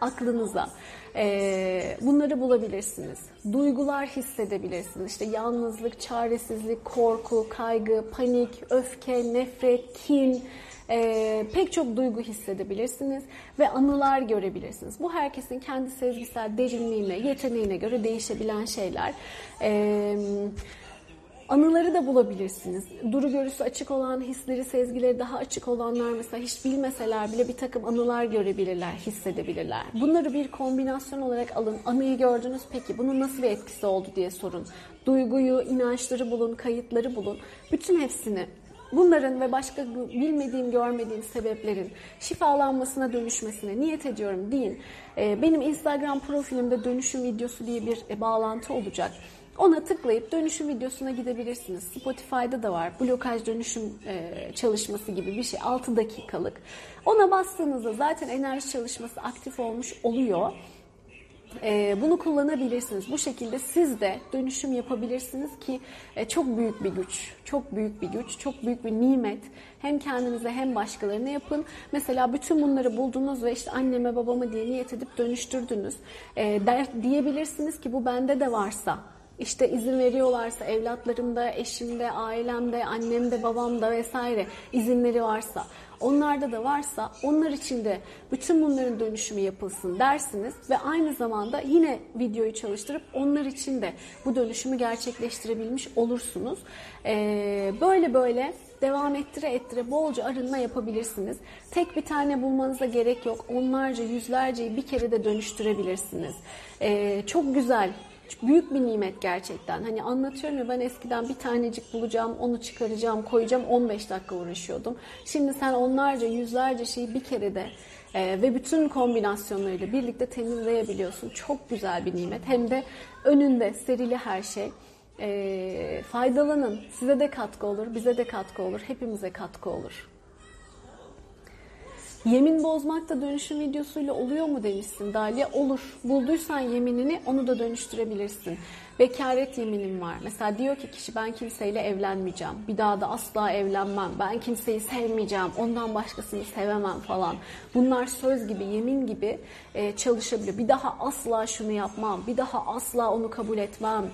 aklınıza e, bunları bulabilirsiniz. Duygular hissedebilirsiniz. İşte yalnızlık, çaresizlik, korku, kaygı, panik, öfke, nefret, kin, e, pek çok duygu hissedebilirsiniz ve anılar görebilirsiniz. Bu herkesin kendi sezgisel derinliğine, yeteneğine göre değişebilen şeyler. E, Anıları da bulabilirsiniz. Duru görüsü açık olan, hisleri, sezgileri daha açık olanlar mesela hiç bilmeseler bile bir takım anılar görebilirler, hissedebilirler. Bunları bir kombinasyon olarak alın. Anıyı gördünüz peki bunun nasıl bir etkisi oldu diye sorun. Duyguyu, inançları bulun, kayıtları bulun. Bütün hepsini Bunların ve başka bilmediğim, görmediğim sebeplerin şifalanmasına, dönüşmesine niyet ediyorum deyin. Ee, benim Instagram profilimde dönüşüm videosu diye bir e, bağlantı olacak. Ona tıklayıp dönüşüm videosuna gidebilirsiniz. Spotify'da da var. Blokaj dönüşüm e, çalışması gibi bir şey. 6 dakikalık. Ona bastığınızda zaten enerji çalışması aktif olmuş oluyor. E, bunu kullanabilirsiniz. Bu şekilde siz de dönüşüm yapabilirsiniz ki e, çok büyük bir güç, çok büyük bir güç, çok büyük bir nimet. Hem kendinize hem başkalarına yapın. Mesela bütün bunları buldunuz ve işte anneme babama diye niyet edip dönüştürdünüz. E, der, diyebilirsiniz ki bu bende de varsa işte izin veriyorlarsa evlatlarımda, eşimde, ailemde, annemde, babamda vesaire izinleri varsa, onlarda da varsa onlar için de bütün bunların dönüşümü yapılsın dersiniz ve aynı zamanda yine videoyu çalıştırıp onlar için de bu dönüşümü gerçekleştirebilmiş olursunuz. Ee, böyle böyle devam ettire ettire bolca arınma yapabilirsiniz. Tek bir tane bulmanıza gerek yok. Onlarca, yüzlerceyi bir kere de dönüştürebilirsiniz. Ee, çok güzel büyük bir nimet gerçekten. Hani anlatıyorum ya ben eskiden bir tanecik bulacağım, onu çıkaracağım, koyacağım 15 dakika uğraşıyordum. Şimdi sen onlarca, yüzlerce şeyi bir kerede e, ve bütün kombinasyonlarıyla birlikte temizleyebiliyorsun. Çok güzel bir nimet. Hem de önünde serili her şey. Ee, faydalanın. Size de katkı olur, bize de katkı olur, hepimize katkı olur. Yemin bozmak da dönüşüm videosuyla oluyor mu demişsin Dalia. Olur. Bulduysan yeminini onu da dönüştürebilirsin. Bekaret yeminim var. Mesela diyor ki kişi ben kimseyle evlenmeyeceğim. Bir daha da asla evlenmem. Ben kimseyi sevmeyeceğim. Ondan başkasını sevemem falan. Bunlar söz gibi, yemin gibi e, çalışabiliyor. Bir daha asla şunu yapmam. Bir daha asla onu kabul etmem.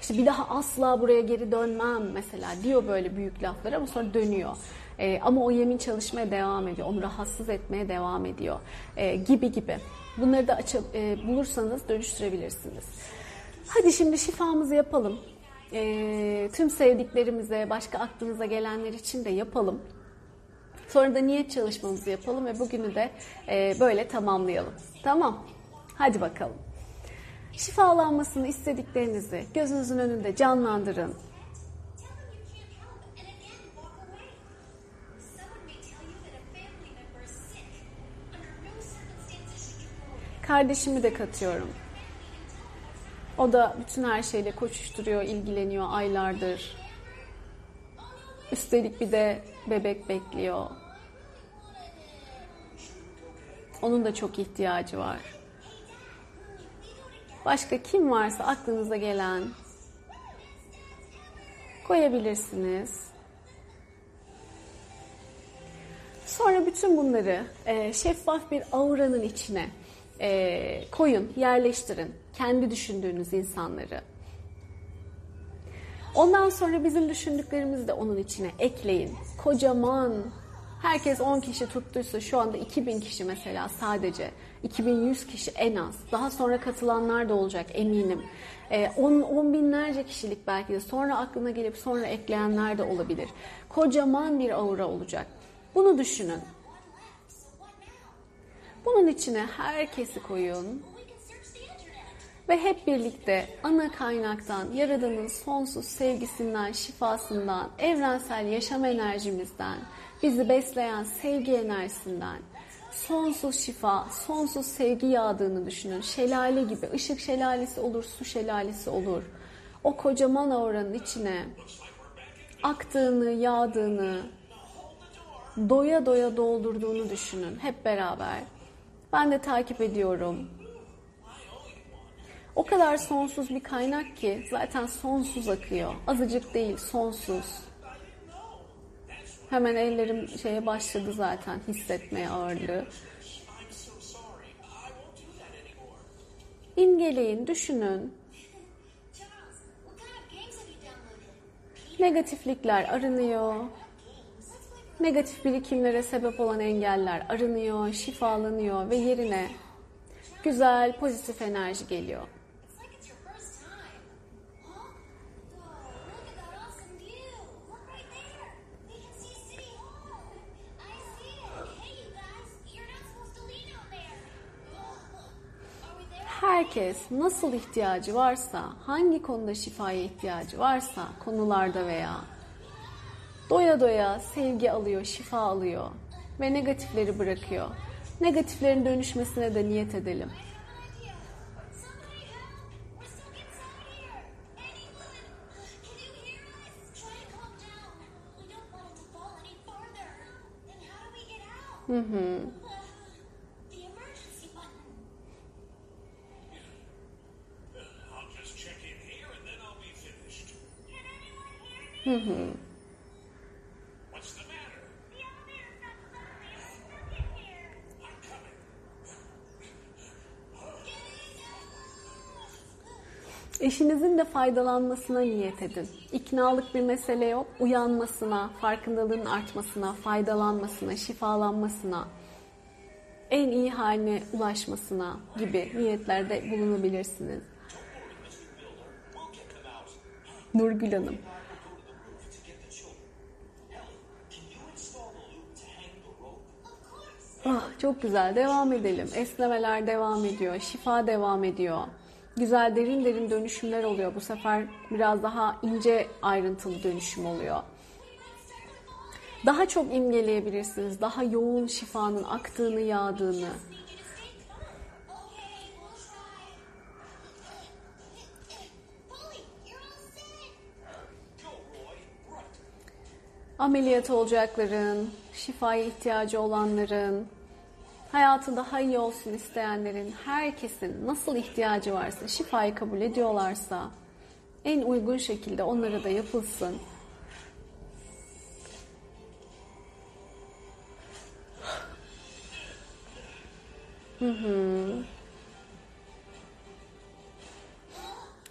İşte bir daha asla buraya geri dönmem mesela diyor böyle büyük laflar ama sonra dönüyor. E, ama o yemin çalışmaya devam ediyor. Onu rahatsız etmeye devam ediyor. E, gibi gibi. Bunları da açıp e, bulursanız dönüştürebilirsiniz. Hadi şimdi şifamızı yapalım. E, tüm sevdiklerimize, başka aklınıza gelenler için de yapalım. Sonra da niyet çalışmamızı yapalım ve bugünü de e, böyle tamamlayalım. Tamam. Hadi bakalım. Şifalanmasını istediklerinizi gözünüzün önünde canlandırın. Kardeşimi de katıyorum. O da bütün her şeyle koşuşturuyor, ilgileniyor aylardır. Üstelik bir de bebek bekliyor. Onun da çok ihtiyacı var. Başka kim varsa aklınıza gelen koyabilirsiniz. Sonra bütün bunları e, şeffaf bir auranın içine e, koyun, yerleştirin. Kendi düşündüğünüz insanları. Ondan sonra bizim düşündüklerimizi de onun içine ekleyin. Kocaman, herkes 10 kişi tuttuysa şu anda 2000 kişi mesela sadece. 2100 kişi en az. Daha sonra katılanlar da olacak eminim. 10, 10 binlerce kişilik belki de sonra aklına gelip sonra ekleyenler de olabilir. Kocaman bir aura olacak. Bunu düşünün. Bunun içine herkesi koyun. Ve hep birlikte ana kaynaktan, Yaradan'ın sonsuz sevgisinden, şifasından, evrensel yaşam enerjimizden, bizi besleyen sevgi enerjisinden, sonsuz şifa, sonsuz sevgi yağdığını düşünün. Şelale gibi, ışık şelalesi olur, su şelalesi olur. O kocaman auranın içine aktığını, yağdığını, doya doya doldurduğunu düşünün hep beraber. Ben de takip ediyorum. O kadar sonsuz bir kaynak ki zaten sonsuz akıyor. Azıcık değil, sonsuz. Hemen ellerim şeye başladı zaten hissetmeye ağırlığı. İmgeleyin, düşünün. Negatiflikler arınıyor. Negatif birikimlere sebep olan engeller arınıyor, şifalanıyor ve yerine güzel, pozitif enerji geliyor. Herkes nasıl ihtiyacı varsa, hangi konuda şifaya ihtiyacı varsa, konularda veya doya doya sevgi alıyor, şifa alıyor ve negatifleri bırakıyor. Negatiflerin dönüşmesine de niyet edelim. Hı hı. Hı hı. Eşinizin de faydalanmasına niyet edin. İknalık bir mesele yok. Uyanmasına, farkındalığın artmasına, faydalanmasına, şifalanmasına, en iyi haline ulaşmasına gibi niyetlerde bulunabilirsiniz. Nurgül Hanım. Ah, çok güzel. Devam edelim. Esnemeler devam ediyor. Şifa devam ediyor güzel derin derin dönüşümler oluyor. Bu sefer biraz daha ince ayrıntılı dönüşüm oluyor. Daha çok imgeleyebilirsiniz. Daha yoğun şifanın aktığını, yağdığını. Ameliyat olacakların, şifaya ihtiyacı olanların, hayatı daha iyi olsun isteyenlerin, herkesin nasıl ihtiyacı varsa, şifayı kabul ediyorlarsa en uygun şekilde onlara da yapılsın. Hı hı.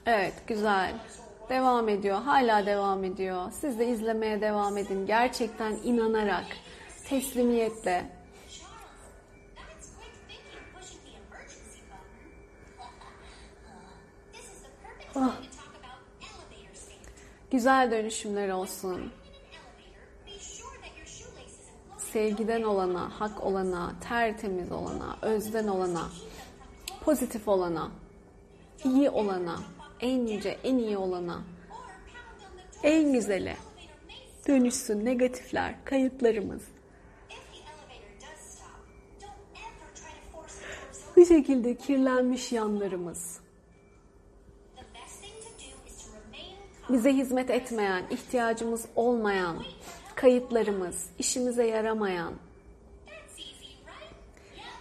Evet, güzel. Devam ediyor, hala devam ediyor. Siz de izlemeye devam edin. Gerçekten inanarak, teslimiyetle. Your shoelaces and clothing Sevgiden olana, hak olana, tertemiz olana, özden olana, pozitif olana, iyi olana, en yüce, en iyi olana, en may dönüşsün negatifler, kayıplarımız. Bu şekilde kirlenmiş yanlarımız, bize hizmet etmeyen, ihtiyacımız olmayan, kayıplarımız, işimize yaramayan,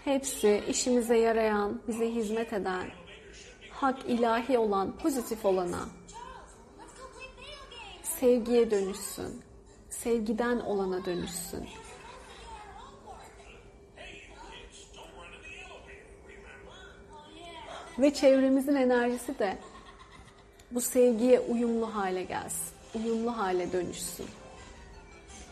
hepsi işimize yarayan, bize hizmet eden, hak ilahi olan, pozitif olana, sevgiye dönüşsün. Sevgiden olana dönüşsün. Ve çevremizin enerjisi de bu sevgiye uyumlu hale gelsin. Uyumlu hale dönüşsün.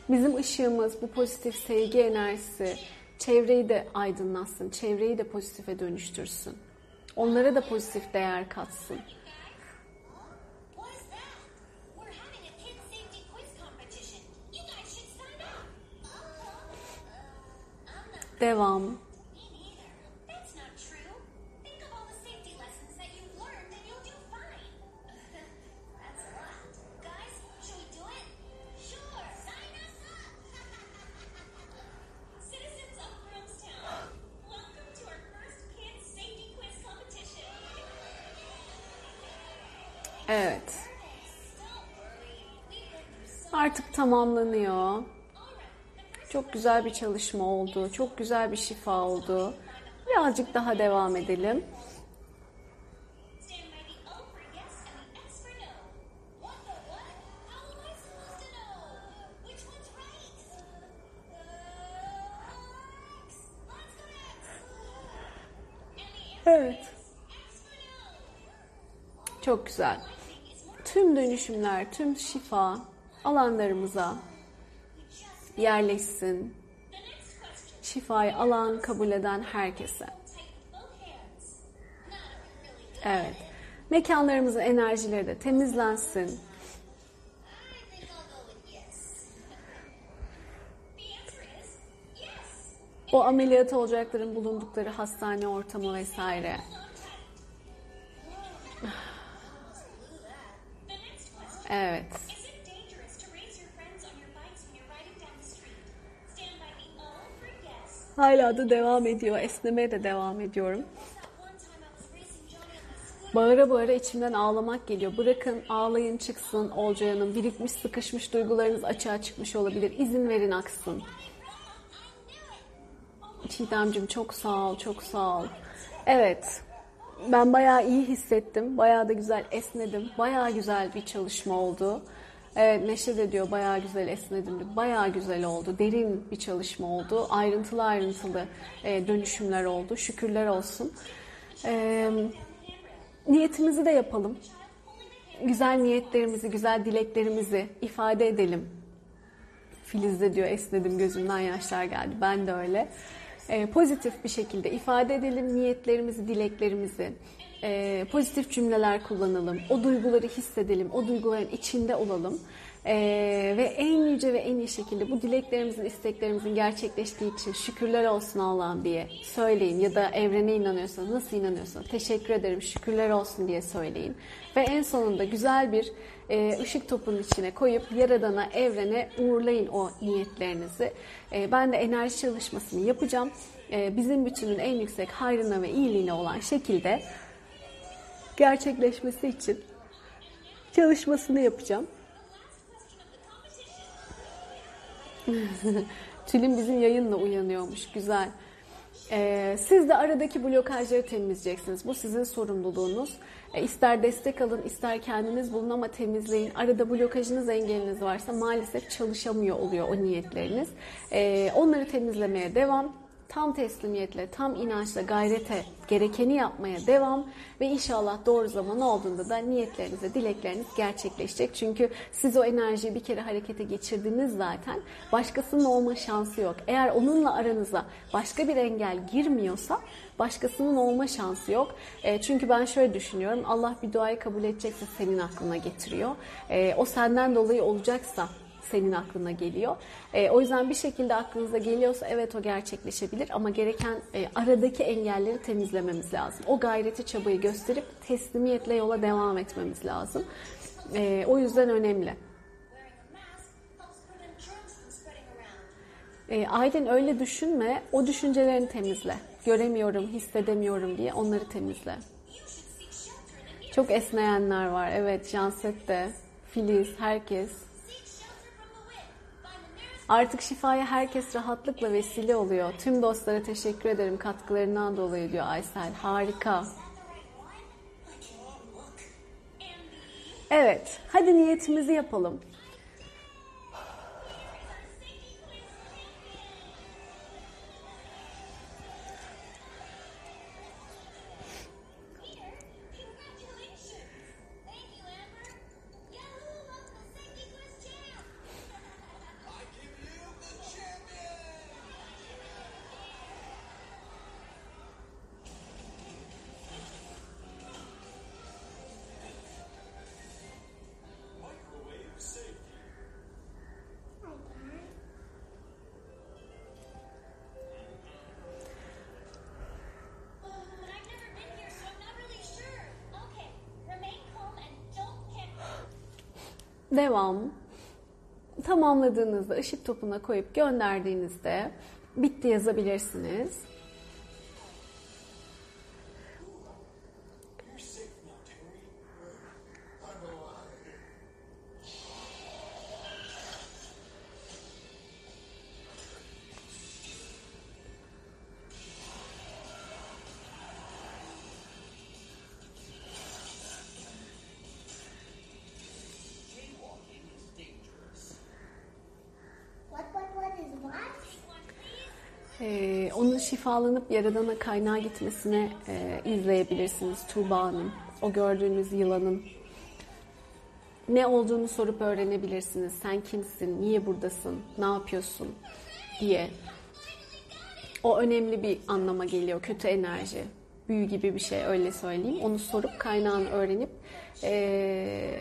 Bizim ışığımız, bu pozitif sevgi enerjisi çevreyi de aydınlatsın, çevreyi de pozitife dönüştürsün. Onlara da pozitif değer katsın. What Evet. Artık tamamlanıyor. Çok güzel bir çalışma oldu. Çok güzel bir şifa oldu. Birazcık daha devam edelim. Evet. Çok güzel. Tüm dönüşümler, tüm şifa alanlarımıza yerleşsin. Şifayı alan, kabul eden herkese. Evet. Mekanlarımızın enerjileri de temizlensin. O ameliyat olacakların bulundukları hastane ortamı vesaire. Yes. Hala da devam ediyor. Esnemeye de devam ediyorum. Bağıra bağıra içimden ağlamak geliyor. Bırakın ağlayın çıksın Olcay Hanım. Birikmiş sıkışmış duygularınız açığa çıkmış olabilir. İzin verin aksın. Çiğdemcim çok sağ ol, çok sağ ol. Evet, ben bayağı iyi hissettim. Bayağı da güzel esnedim. Bayağı güzel bir çalışma oldu. Evet, Neşe de diyor bayağı güzel esnedim. Bayağı güzel oldu. Derin bir çalışma oldu. Ayrıntılı ayrıntılı e, dönüşümler oldu. Şükürler olsun. Eee niyetimizi de yapalım. Güzel niyetlerimizi, güzel dileklerimizi ifade edelim. Filiz de diyor esnedim gözümden yaşlar geldi. Ben de öyle. Ee, pozitif bir şekilde ifade edelim niyetlerimizi, dileklerimizi. Ee, pozitif cümleler kullanalım. O duyguları hissedelim. O duyguların içinde olalım. Ee, ve en yüce ve en iyi şekilde bu dileklerimizin, isteklerimizin gerçekleştiği için şükürler olsun Allah'ım diye söyleyin. Ya da evrene inanıyorsanız, nasıl inanıyorsanız teşekkür ederim, şükürler olsun diye söyleyin. Ve en sonunda güzel bir e, ışık topunun içine koyup Yaradan'a, evrene uğurlayın o niyetlerinizi. E, ben de enerji çalışmasını yapacağım. E, bizim bütünün en yüksek hayrına ve iyiliğine olan şekilde gerçekleşmesi için çalışmasını yapacağım. Tülin bizim yayınla uyanıyormuş. Güzel. Ee, siz de aradaki blokajları temizleyeceksiniz. Bu sizin sorumluluğunuz. E, ister destek alın, ister kendiniz bulun ama temizleyin. Arada blokajınız, engeliniz varsa maalesef çalışamıyor oluyor o niyetleriniz. E, onları temizlemeye devam tam teslimiyetle, tam inançla, gayrete, gerekeni yapmaya devam ve inşallah doğru zaman olduğunda da niyetleriniz ve dilekleriniz gerçekleşecek. Çünkü siz o enerjiyi bir kere harekete geçirdiniz zaten. Başkasının olma şansı yok. Eğer onunla aranıza başka bir engel girmiyorsa başkasının olma şansı yok. E, çünkü ben şöyle düşünüyorum. Allah bir duayı kabul edecekse senin aklına getiriyor. E, o senden dolayı olacaksa senin aklına geliyor. E, o yüzden bir şekilde aklınıza geliyorsa evet o gerçekleşebilir ama gereken e, aradaki engelleri temizlememiz lazım. O gayreti çabayı gösterip teslimiyetle yola devam etmemiz lazım. E, o yüzden önemli. E, Aydın öyle düşünme, o düşüncelerini temizle. Göremiyorum, hissedemiyorum diye onları temizle. Çok esneyenler var, evet, Janset de, Filiz, herkes. Artık şifaya herkes rahatlıkla vesile oluyor. Tüm dostlara teşekkür ederim katkılarından dolayı diyor Aysel. Harika. Evet, hadi niyetimizi yapalım. Devam. Tamamladığınızda ışık topuna koyup gönderdiğinizde bitti yazabilirsiniz. Şifalanıp Yaradan'a kaynağa gitmesine e, izleyebilirsiniz Tuğba. O gördüğünüz yılanın ne olduğunu sorup öğrenebilirsiniz. Sen kimsin, niye buradasın, ne yapıyorsun diye. O önemli bir anlama geliyor. Kötü enerji, büyü gibi bir şey öyle söyleyeyim. Onu sorup kaynağını öğrenip e,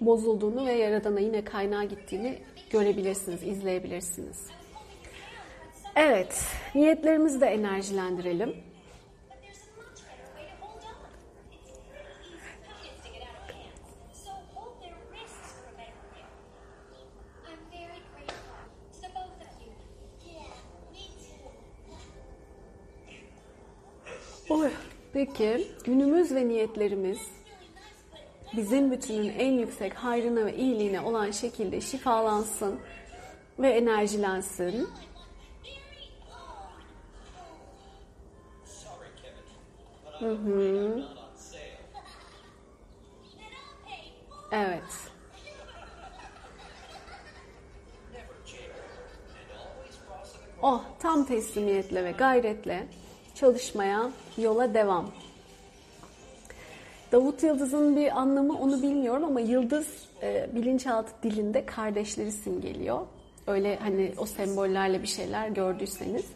bozulduğunu ve Yaradan'a yine kaynağa gittiğini görebilirsiniz, izleyebilirsiniz. Evet, niyetlerimizi de enerjilendirelim. Oy. Peki, günümüz ve niyetlerimiz bizim bütünün en yüksek hayrına ve iyiliğine olan şekilde şifalansın ve enerjilensin. Evet. Oh, tam teslimiyetle ve gayretle çalışmaya, yola devam. Davut Yıldız'ın bir anlamı onu bilmiyorum ama yıldız e, bilinçaltı dilinde kardeşleri simgeliyor. Öyle hani o sembollerle bir şeyler gördüyseniz.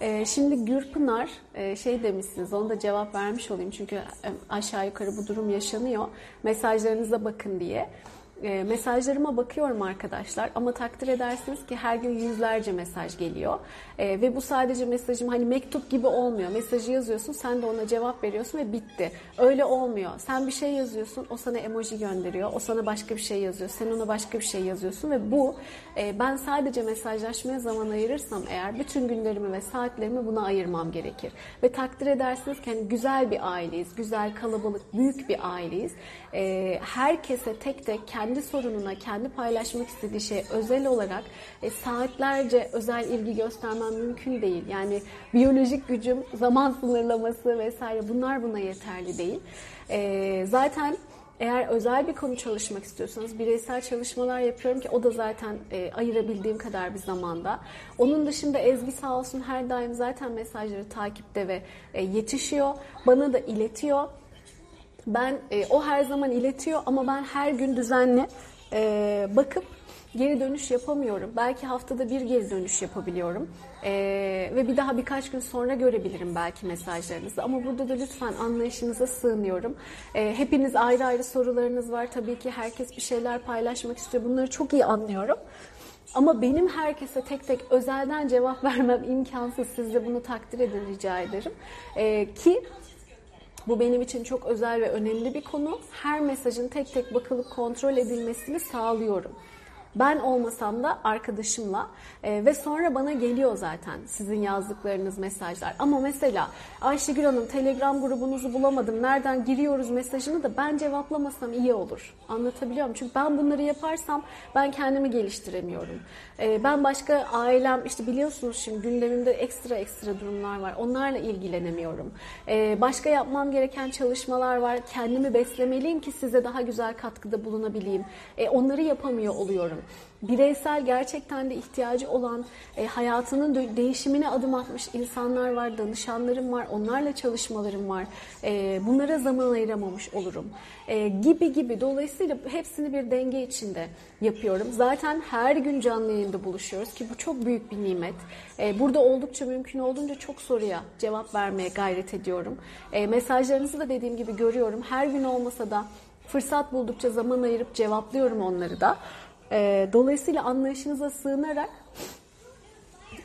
E, şimdi Gürpınar e, şey demişsiniz onu da cevap vermiş olayım çünkü e, aşağı yukarı bu durum yaşanıyor. Mesajlarınıza bakın diye. E, mesajlarıma bakıyorum arkadaşlar ama takdir edersiniz ki her gün yüzlerce mesaj geliyor. E, ve bu sadece mesajım hani mektup gibi olmuyor. Mesajı yazıyorsun sen de ona cevap veriyorsun ve bitti. Öyle olmuyor. Sen bir şey yazıyorsun o sana emoji gönderiyor. O sana başka bir şey yazıyor. Sen ona başka bir şey yazıyorsun ve bu e, ben sadece mesajlaşmaya zaman ayırırsam eğer bütün günlerimi ve saatlerimi buna ayırmam gerekir. Ve takdir edersiniz ki hani güzel bir aileyiz. Güzel, kalabalık, büyük bir aileyiz. Herkese tek tek kendi kendi sorununa, kendi paylaşmak istediği şey özel olarak e, saatlerce özel ilgi göstermem mümkün değil. Yani biyolojik gücüm, zaman sınırlaması vesaire bunlar buna yeterli değil. E, zaten eğer özel bir konu çalışmak istiyorsanız bireysel çalışmalar yapıyorum ki o da zaten e, ayırabildiğim kadar bir zamanda. Onun dışında Ezgi sağ olsun her daim zaten mesajları takipte ve e, yetişiyor. Bana da iletiyor. Ben e, o her zaman iletiyor ama ben her gün düzenli e, bakıp geri dönüş yapamıyorum. Belki haftada bir geri dönüş yapabiliyorum. E, ve bir daha birkaç gün sonra görebilirim belki mesajlarınızı. Ama burada da lütfen anlayışınıza sığınıyorum. E, hepiniz ayrı ayrı sorularınız var. Tabii ki herkes bir şeyler paylaşmak istiyor. Bunları çok iyi anlıyorum. Ama benim herkese tek tek özelden cevap vermem imkansız. Siz de bunu takdir edin rica ederim. E, ki bu benim için çok özel ve önemli bir konu. Her mesajın tek tek bakılıp kontrol edilmesini sağlıyorum. Ben olmasam da arkadaşımla e, ve sonra bana geliyor zaten sizin yazdıklarınız mesajlar. Ama mesela Ayşegül Hanım Telegram grubunuzu bulamadım. Nereden giriyoruz mesajını da ben cevaplamasam iyi olur. Anlatabiliyor muyum? Çünkü ben bunları yaparsam ben kendimi geliştiremiyorum. E, ben başka ailem işte biliyorsunuz şimdi gündemimde ekstra ekstra durumlar var. Onlarla ilgilenemiyorum. E, başka yapmam gereken çalışmalar var. Kendimi beslemeliyim ki size daha güzel katkıda bulunabileyim. E, onları yapamıyor oluyorum bireysel gerçekten de ihtiyacı olan e, hayatının de- değişimine adım atmış insanlar var, danışanlarım var, onlarla çalışmalarım var. E, bunlara zaman ayıramamış olurum. E, gibi gibi. Dolayısıyla hepsini bir denge içinde yapıyorum. Zaten her gün canlı yayında buluşuyoruz ki bu çok büyük bir nimet. E, burada oldukça mümkün olduğunca çok soruya cevap vermeye gayret ediyorum. E, mesajlarınızı da dediğim gibi görüyorum. Her gün olmasa da fırsat buldukça zaman ayırıp cevaplıyorum onları da. E, dolayısıyla anlayışınıza sığınarak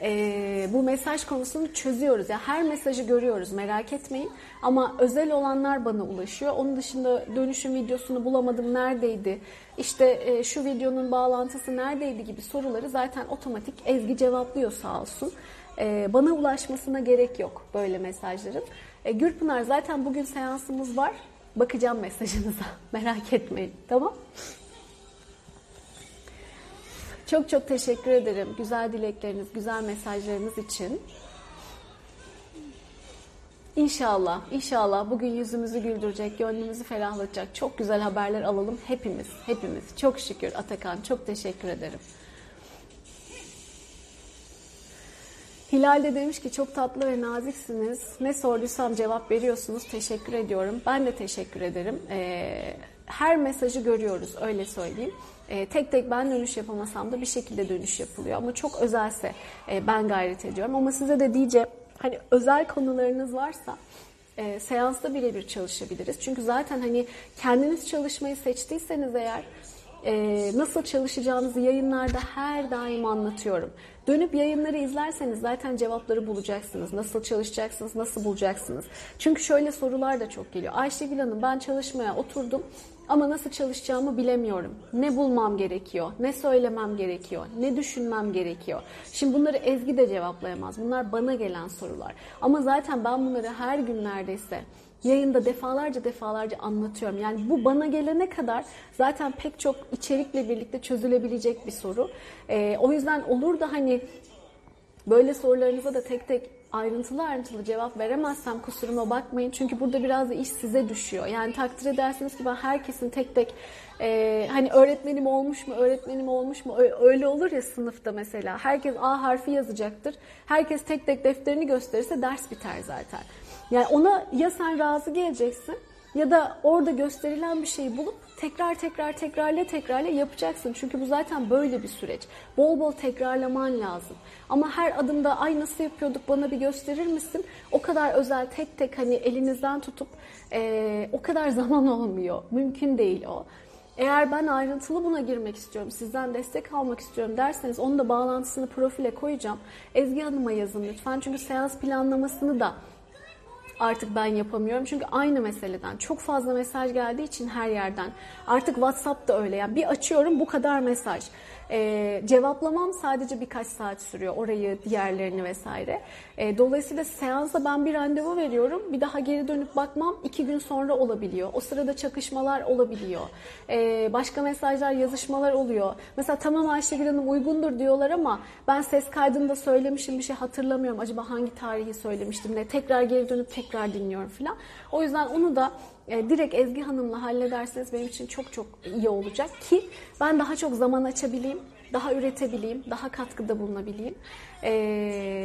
e, bu mesaj konusunu çözüyoruz. Ya her mesajı görüyoruz merak etmeyin. Ama özel olanlar bana ulaşıyor. Onun dışında dönüşüm videosunu bulamadım neredeydi? İşte e, şu videonun bağlantısı neredeydi gibi soruları zaten otomatik Ezgi cevaplıyor sağ olsun. E, bana ulaşmasına gerek yok böyle mesajların. E, Gürpınar zaten bugün seansımız var. Bakacağım mesajınıza. Merak etmeyin. Tamam? Çok çok teşekkür ederim. Güzel dilekleriniz, güzel mesajlarınız için. İnşallah, inşallah bugün yüzümüzü güldürecek, gönlümüzü ferahlatacak çok güzel haberler alalım hepimiz, hepimiz. Çok şükür Atakan, çok teşekkür ederim. Hilal de demiş ki çok tatlı ve naziksiniz. Ne sorduysam cevap veriyorsunuz. Teşekkür ediyorum. Ben de teşekkür ederim. Ee, her mesajı görüyoruz öyle söyleyeyim. Ee, tek tek ben dönüş yapamasam da bir şekilde dönüş yapılıyor. Ama çok özelse e, ben gayret ediyorum. Ama size de diyeceğim hani özel konularınız varsa e, seansta birebir çalışabiliriz. Çünkü zaten hani kendiniz çalışmayı seçtiyseniz eğer e, nasıl çalışacağınızı yayınlarda her daim anlatıyorum. Dönüp yayınları izlerseniz zaten cevapları bulacaksınız. Nasıl çalışacaksınız, nasıl bulacaksınız. Çünkü şöyle sorular da çok geliyor. Ayşegül Hanım ben çalışmaya oturdum ama nasıl çalışacağımı bilemiyorum. Ne bulmam gerekiyor, ne söylemem gerekiyor, ne düşünmem gerekiyor. Şimdi bunları Ezgi de cevaplayamaz. Bunlar bana gelen sorular. Ama zaten ben bunları her gün neredeyse yayında defalarca defalarca anlatıyorum. Yani bu bana gelene kadar zaten pek çok içerikle birlikte çözülebilecek bir soru. Ee, o yüzden olur da hani böyle sorularınıza da tek tek ayrıntılı ayrıntılı cevap veremezsem kusuruma bakmayın. Çünkü burada biraz da iş size düşüyor. Yani takdir edersiniz ki ben herkesin tek tek e, hani öğretmenim olmuş mu, öğretmenim olmuş mu öyle olur ya sınıfta mesela. Herkes A harfi yazacaktır. Herkes tek tek defterini gösterirse ders biter zaten. Yani ona ya sen razı geleceksin ya da orada gösterilen bir şeyi bulup tekrar tekrar tekrarla tekrarla yapacaksın. Çünkü bu zaten böyle bir süreç. Bol bol tekrarlaman lazım. Ama her adımda ay nasıl yapıyorduk bana bir gösterir misin? O kadar özel tek tek hani elinizden tutup eee, o kadar zaman olmuyor. Mümkün değil o. Eğer ben ayrıntılı buna girmek istiyorum, sizden destek almak istiyorum derseniz onun da bağlantısını profile koyacağım. Ezgi Hanım'a yazın lütfen. Çünkü seans planlamasını da artık ben yapamıyorum. Çünkü aynı meseleden çok fazla mesaj geldiği için her yerden. Artık WhatsApp da öyle. Yani bir açıyorum bu kadar mesaj. Ee, cevaplamam sadece birkaç saat sürüyor. Orayı, diğerlerini vesaire. Ee, dolayısıyla seansa ben bir randevu veriyorum. Bir daha geri dönüp bakmam iki gün sonra olabiliyor. O sırada çakışmalar olabiliyor. Ee, başka mesajlar, yazışmalar oluyor. Mesela tamam Ayşegül Hanım uygundur diyorlar ama ben ses kaydında söylemişim bir şey hatırlamıyorum. Acaba hangi tarihi söylemiştim ne? Tekrar geri dönüp tekrar dinliyorum falan. O yüzden onu da e, direkt Ezgi Hanım'la hallederseniz benim için çok çok iyi olacak ki ben daha çok zaman açabileyim, daha üretebileyim, daha katkıda bulunabileyim, e,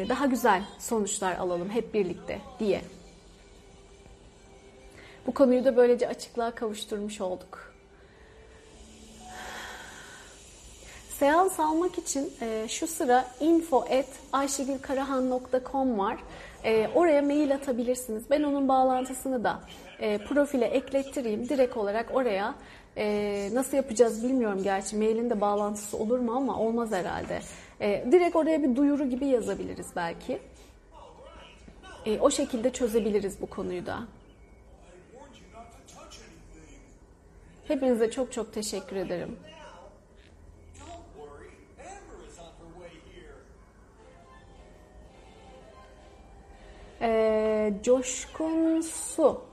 daha güzel sonuçlar alalım hep birlikte diye. Bu konuyu da böylece açıklığa kavuşturmuş olduk. Seans almak için e, şu sıra info@ayşegülkarahan.com var. E, oraya mail atabilirsiniz. Ben onun bağlantısını da e, profile eklettireyim. Direkt olarak oraya e, nasıl yapacağız bilmiyorum gerçi. Mailin de bağlantısı olur mu ama olmaz herhalde. E, direkt oraya bir duyuru gibi yazabiliriz belki. E, o şekilde çözebiliriz bu konuyu da. Hepinize çok çok teşekkür ederim. Ee, Coşkun Su,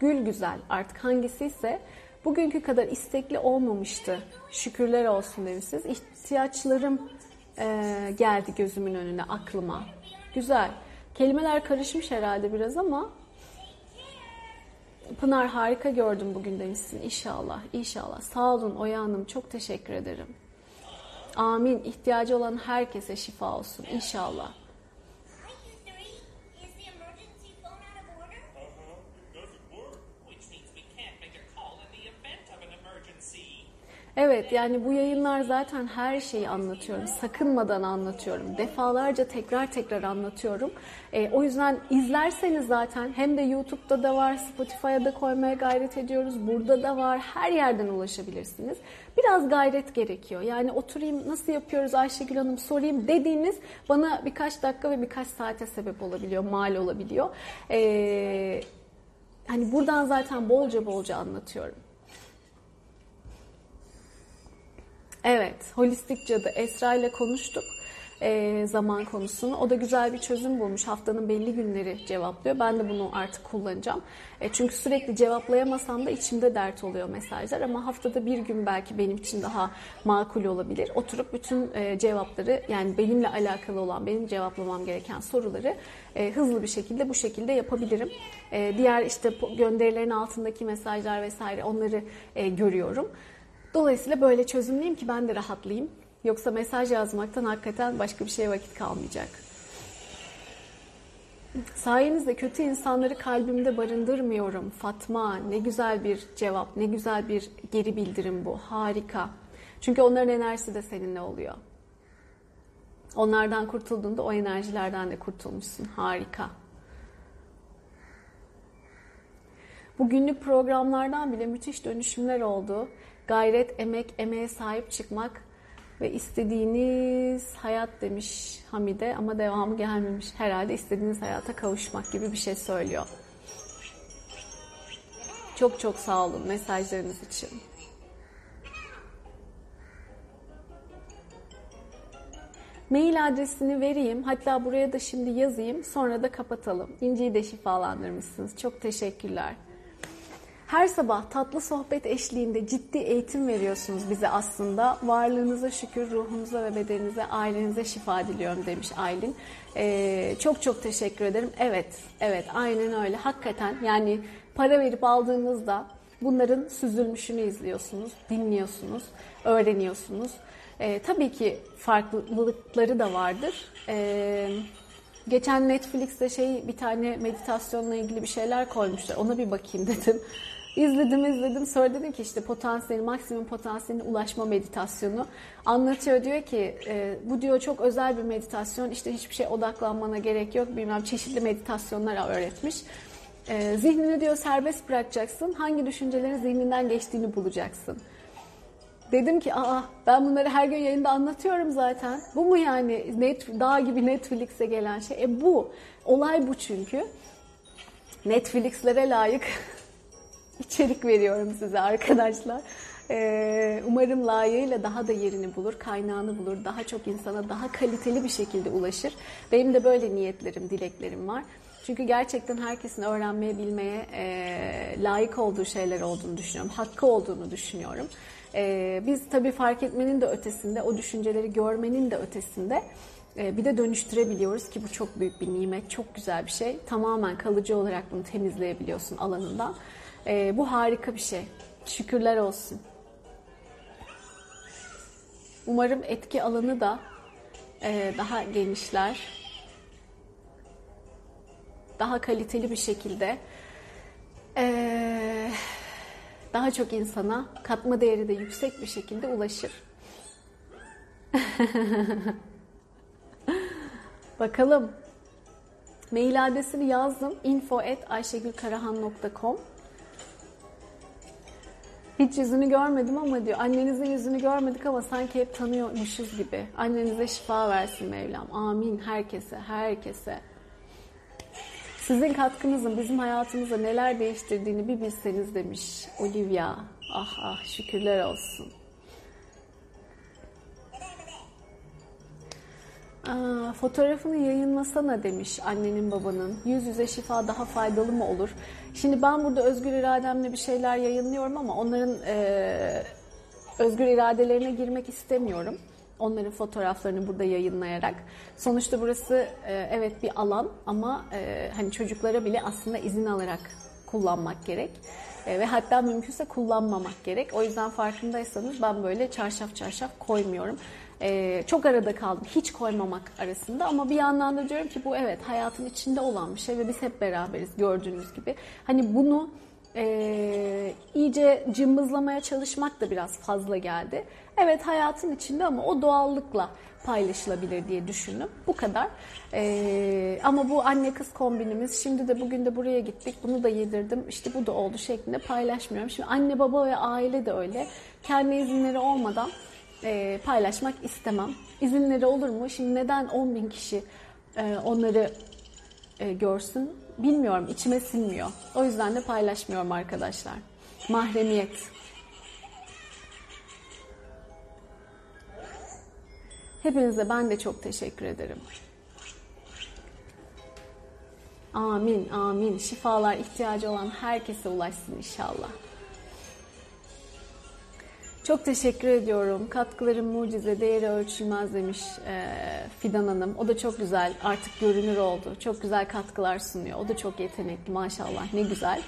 Gül Güzel artık hangisiyse bugünkü kadar istekli olmamıştı. Şükürler olsun demişsiniz. İhtiyaçlarım e, geldi gözümün önüne, aklıma. Güzel. Kelimeler karışmış herhalde biraz ama Pınar harika gördüm bugün demişsin. İnşallah, inşallah. Sağ olun Oya Hanım. Çok teşekkür ederim. Amin. İhtiyacı olan herkese şifa olsun. İnşallah. Evet yani bu yayınlar zaten her şeyi anlatıyorum. Sakınmadan anlatıyorum. Defalarca tekrar tekrar anlatıyorum. E, o yüzden izlerseniz zaten hem de YouTube'da da var, Spotify'a da koymaya gayret ediyoruz. Burada da var. Her yerden ulaşabilirsiniz. Biraz gayret gerekiyor. Yani oturayım nasıl yapıyoruz Ayşegül Hanım sorayım dediğiniz bana birkaç dakika ve birkaç saate sebep olabiliyor, mal olabiliyor. E, hani buradan zaten bolca bolca anlatıyorum. Evet, holistik cadı Esra ile konuştuk e, zaman konusunu. O da güzel bir çözüm bulmuş. Haftanın belli günleri cevaplıyor. Ben de bunu artık kullanacağım. E, çünkü sürekli cevaplayamasam da içimde dert oluyor mesajlar. Ama haftada bir gün belki benim için daha makul olabilir. Oturup bütün e, cevapları yani benimle alakalı olan, benim cevaplamam gereken soruları e, hızlı bir şekilde bu şekilde yapabilirim. E, diğer işte gönderilerin altındaki mesajlar vesaire onları e, görüyorum. Dolayısıyla böyle çözümleyeyim ki ben de rahatlayayım. Yoksa mesaj yazmaktan hakikaten başka bir şeye vakit kalmayacak. Sayenizde kötü insanları kalbimde barındırmıyorum. Fatma ne güzel bir cevap, ne güzel bir geri bildirim bu. Harika. Çünkü onların enerjisi de seninle oluyor. Onlardan kurtulduğunda o enerjilerden de kurtulmuşsun. Harika. Bu günlük programlardan bile müthiş dönüşümler oldu. Gayret, emek, emeğe sahip çıkmak ve istediğiniz hayat demiş Hamide ama devamı gelmemiş. Herhalde istediğiniz hayata kavuşmak gibi bir şey söylüyor. Çok çok sağ olun mesajlarınız için. Mail adresini vereyim. Hatta buraya da şimdi yazayım. Sonra da kapatalım. İnci'yi de şifalandırmışsınız. Çok teşekkürler. Her sabah tatlı sohbet eşliğinde ciddi eğitim veriyorsunuz bize aslında. Varlığınıza şükür, ruhunuza ve bedeninize, ailenize şifa diliyorum demiş Aylin. Ee, çok çok teşekkür ederim. Evet, evet aynen öyle. Hakikaten yani para verip aldığınızda bunların süzülmüşünü izliyorsunuz, dinliyorsunuz, öğreniyorsunuz. Ee, tabii ki farklılıkları da vardır. Ee, geçen Netflix'te şey bir tane meditasyonla ilgili bir şeyler koymuşlar. Ona bir bakayım dedim. İzledim izledim sonra dedim ki işte potansiyeli maksimum potansiyeline ulaşma meditasyonu anlatıyor diyor ki e, bu diyor çok özel bir meditasyon işte hiçbir şey odaklanmana gerek yok bilmem çeşitli meditasyonlar öğretmiş. E, zihnini diyor serbest bırakacaksın hangi düşüncelerin zihninden geçtiğini bulacaksın. Dedim ki aa ben bunları her gün yayında anlatıyorum zaten. Bu mu yani net, dağ gibi Netflix'e gelen şey? E bu. Olay bu çünkü. Netflix'lere layık içerik veriyorum size arkadaşlar. Ee, umarım layığıyla daha da yerini bulur, kaynağını bulur, daha çok insana daha kaliteli bir şekilde ulaşır. Benim de böyle niyetlerim, dileklerim var. Çünkü gerçekten herkesin öğrenmeye, bilmeye e, layık olduğu şeyler olduğunu düşünüyorum. Hakkı olduğunu düşünüyorum. E, biz tabii fark etmenin de ötesinde, o düşünceleri görmenin de ötesinde e, bir de dönüştürebiliyoruz ki bu çok büyük bir nimet, çok güzel bir şey. Tamamen kalıcı olarak bunu temizleyebiliyorsun alanından. E, bu harika bir şey. Şükürler olsun. Umarım etki alanı da e, daha genişler. Daha kaliteli bir şekilde e, daha çok insana katma değeri de yüksek bir şekilde ulaşır. Bakalım. Mail adresini yazdım. info at ayşegülkarahan.com hiç yüzünü görmedim ama diyor annenizin yüzünü görmedik ama sanki hep tanıyormuşuz gibi. Annenize şifa versin Mevlam. Amin herkese, herkese. Sizin katkınızın bizim hayatımızda neler değiştirdiğini bir bilseniz demiş Olivia. Ah ah şükürler olsun. Aa, fotoğrafını yayınlasana demiş annenin babanın. Yüz yüze şifa daha faydalı mı olur? Şimdi ben burada özgür irademle bir şeyler yayınlıyorum ama onların e, özgür iradelerine girmek istemiyorum. Onların fotoğraflarını burada yayınlayarak. Sonuçta burası e, evet bir alan ama e, hani çocuklara bile aslında izin alarak kullanmak gerek. E, ve hatta mümkünse kullanmamak gerek. O yüzden farkındaysanız ben böyle çarşaf çarşaf koymuyorum. E, çok arada kaldım. Hiç koymamak arasında ama bir yandan da diyorum ki bu evet hayatın içinde olan bir şey ve biz hep beraberiz gördüğünüz gibi. Hani bunu e, iyice cımbızlamaya çalışmak da biraz fazla geldi. Evet hayatın içinde ama o doğallıkla paylaşılabilir diye düşündüm. Bu kadar. Ee, ama bu anne kız kombinimiz. Şimdi de bugün de buraya gittik. Bunu da yedirdim. İşte bu da oldu şeklinde paylaşmıyorum. Şimdi anne baba ve aile de öyle. Kendi izinleri olmadan e, paylaşmak istemem. İzinleri olur mu? Şimdi neden 10 bin kişi e, onları e, görsün bilmiyorum. İçime sinmiyor. O yüzden de paylaşmıyorum arkadaşlar. Mahremiyet. Hepinize ben de çok teşekkür ederim. Amin, amin. Şifalar ihtiyacı olan herkese ulaşsın inşallah. Çok teşekkür ediyorum. Katkıların mucize, değeri ölçülmez demiş e, Fidan Hanım. O da çok güzel, artık görünür oldu. Çok güzel katkılar sunuyor. O da çok yetenekli maşallah, ne güzel.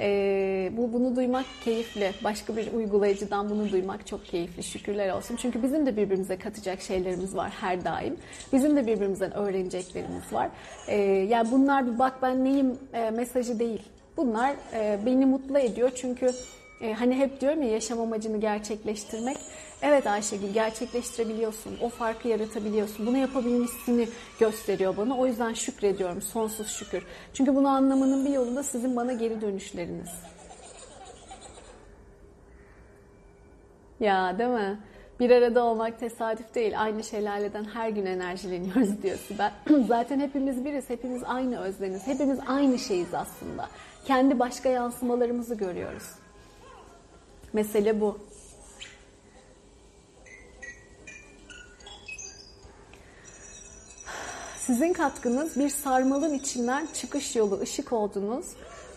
E, bu Bunu duymak keyifli. Başka bir uygulayıcıdan bunu duymak çok keyifli. Şükürler olsun. Çünkü bizim de birbirimize katacak şeylerimiz var her daim. Bizim de birbirimizden öğreneceklerimiz var. E, yani bunlar bir bak ben neyim e, mesajı değil. Bunlar e, beni mutlu ediyor çünkü e, hani hep diyorum ya yaşam amacını gerçekleştirmek. Evet Ayşegül gerçekleştirebiliyorsun. O farkı yaratabiliyorsun. Bunu yapabilmişsini gösteriyor bana. O yüzden şükrediyorum. Sonsuz şükür. Çünkü bunu anlamanın bir yolunda sizin bana geri dönüşleriniz. Ya değil mi? Bir arada olmak tesadüf değil. Aynı şelaleden her gün enerjileniyoruz diyor Sibel. Zaten hepimiz biriz. Hepimiz aynı özleniz. Hepimiz aynı şeyiz aslında. Kendi başka yansımalarımızı görüyoruz. Mesele bu. Sizin katkınız bir sarmalın içinden çıkış yolu, ışık oldunuz.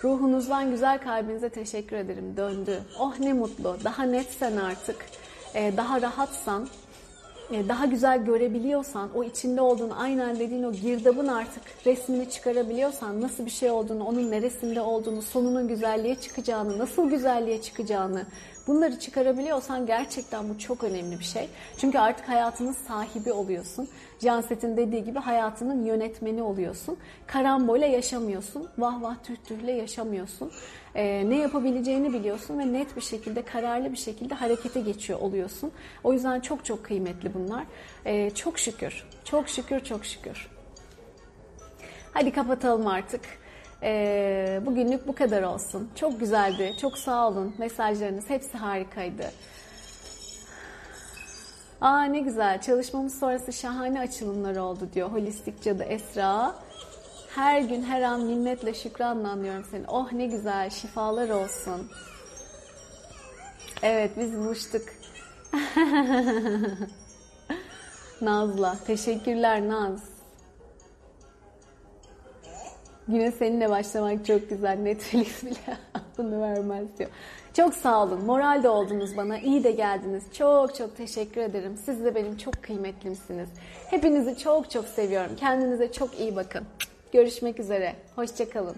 Ruhunuzdan güzel kalbinize teşekkür ederim. Döndü. Oh ne mutlu. Daha netsen artık. Daha rahatsan, daha güzel görebiliyorsan, o içinde olduğun aynen dediğin o girdabın artık resmini çıkarabiliyorsan, nasıl bir şey olduğunu, onun neresinde olduğunu, sonunun güzelliğe çıkacağını, nasıl güzelliğe çıkacağını, bunları çıkarabiliyorsan gerçekten bu çok önemli bir şey. Çünkü artık hayatının sahibi oluyorsun. Canset'in dediği gibi hayatının yönetmeni oluyorsun. Karambola yaşamıyorsun. Vah vah tüh tühle yaşamıyorsun. Ee, ne yapabileceğini biliyorsun ve net bir şekilde, kararlı bir şekilde harekete geçiyor oluyorsun. O yüzden çok çok kıymetli bunlar. Ee, çok şükür, çok şükür, çok şükür. Hadi kapatalım artık. Ee, bugünlük bu kadar olsun. Çok güzeldi. Çok sağ olun. Mesajlarınız hepsi harikaydı. Aa ne güzel. Çalışmamız sonrası şahane açılımlar oldu diyor holistik cadı Esra. Her gün her an minnetle şükranla anlıyorum seni. Oh ne güzel şifalar olsun. Evet biz buluştuk. Naz'la. Teşekkürler Naz. Yine seninle başlamak çok güzel. Netflix bile bunu vermez diyor. Çok sağ olun. Moral de oldunuz bana. İyi de geldiniz. Çok çok teşekkür ederim. Siz de benim çok kıymetlimsiniz. Hepinizi çok çok seviyorum. Kendinize çok iyi bakın. Görüşmek üzere. Hoşçakalın.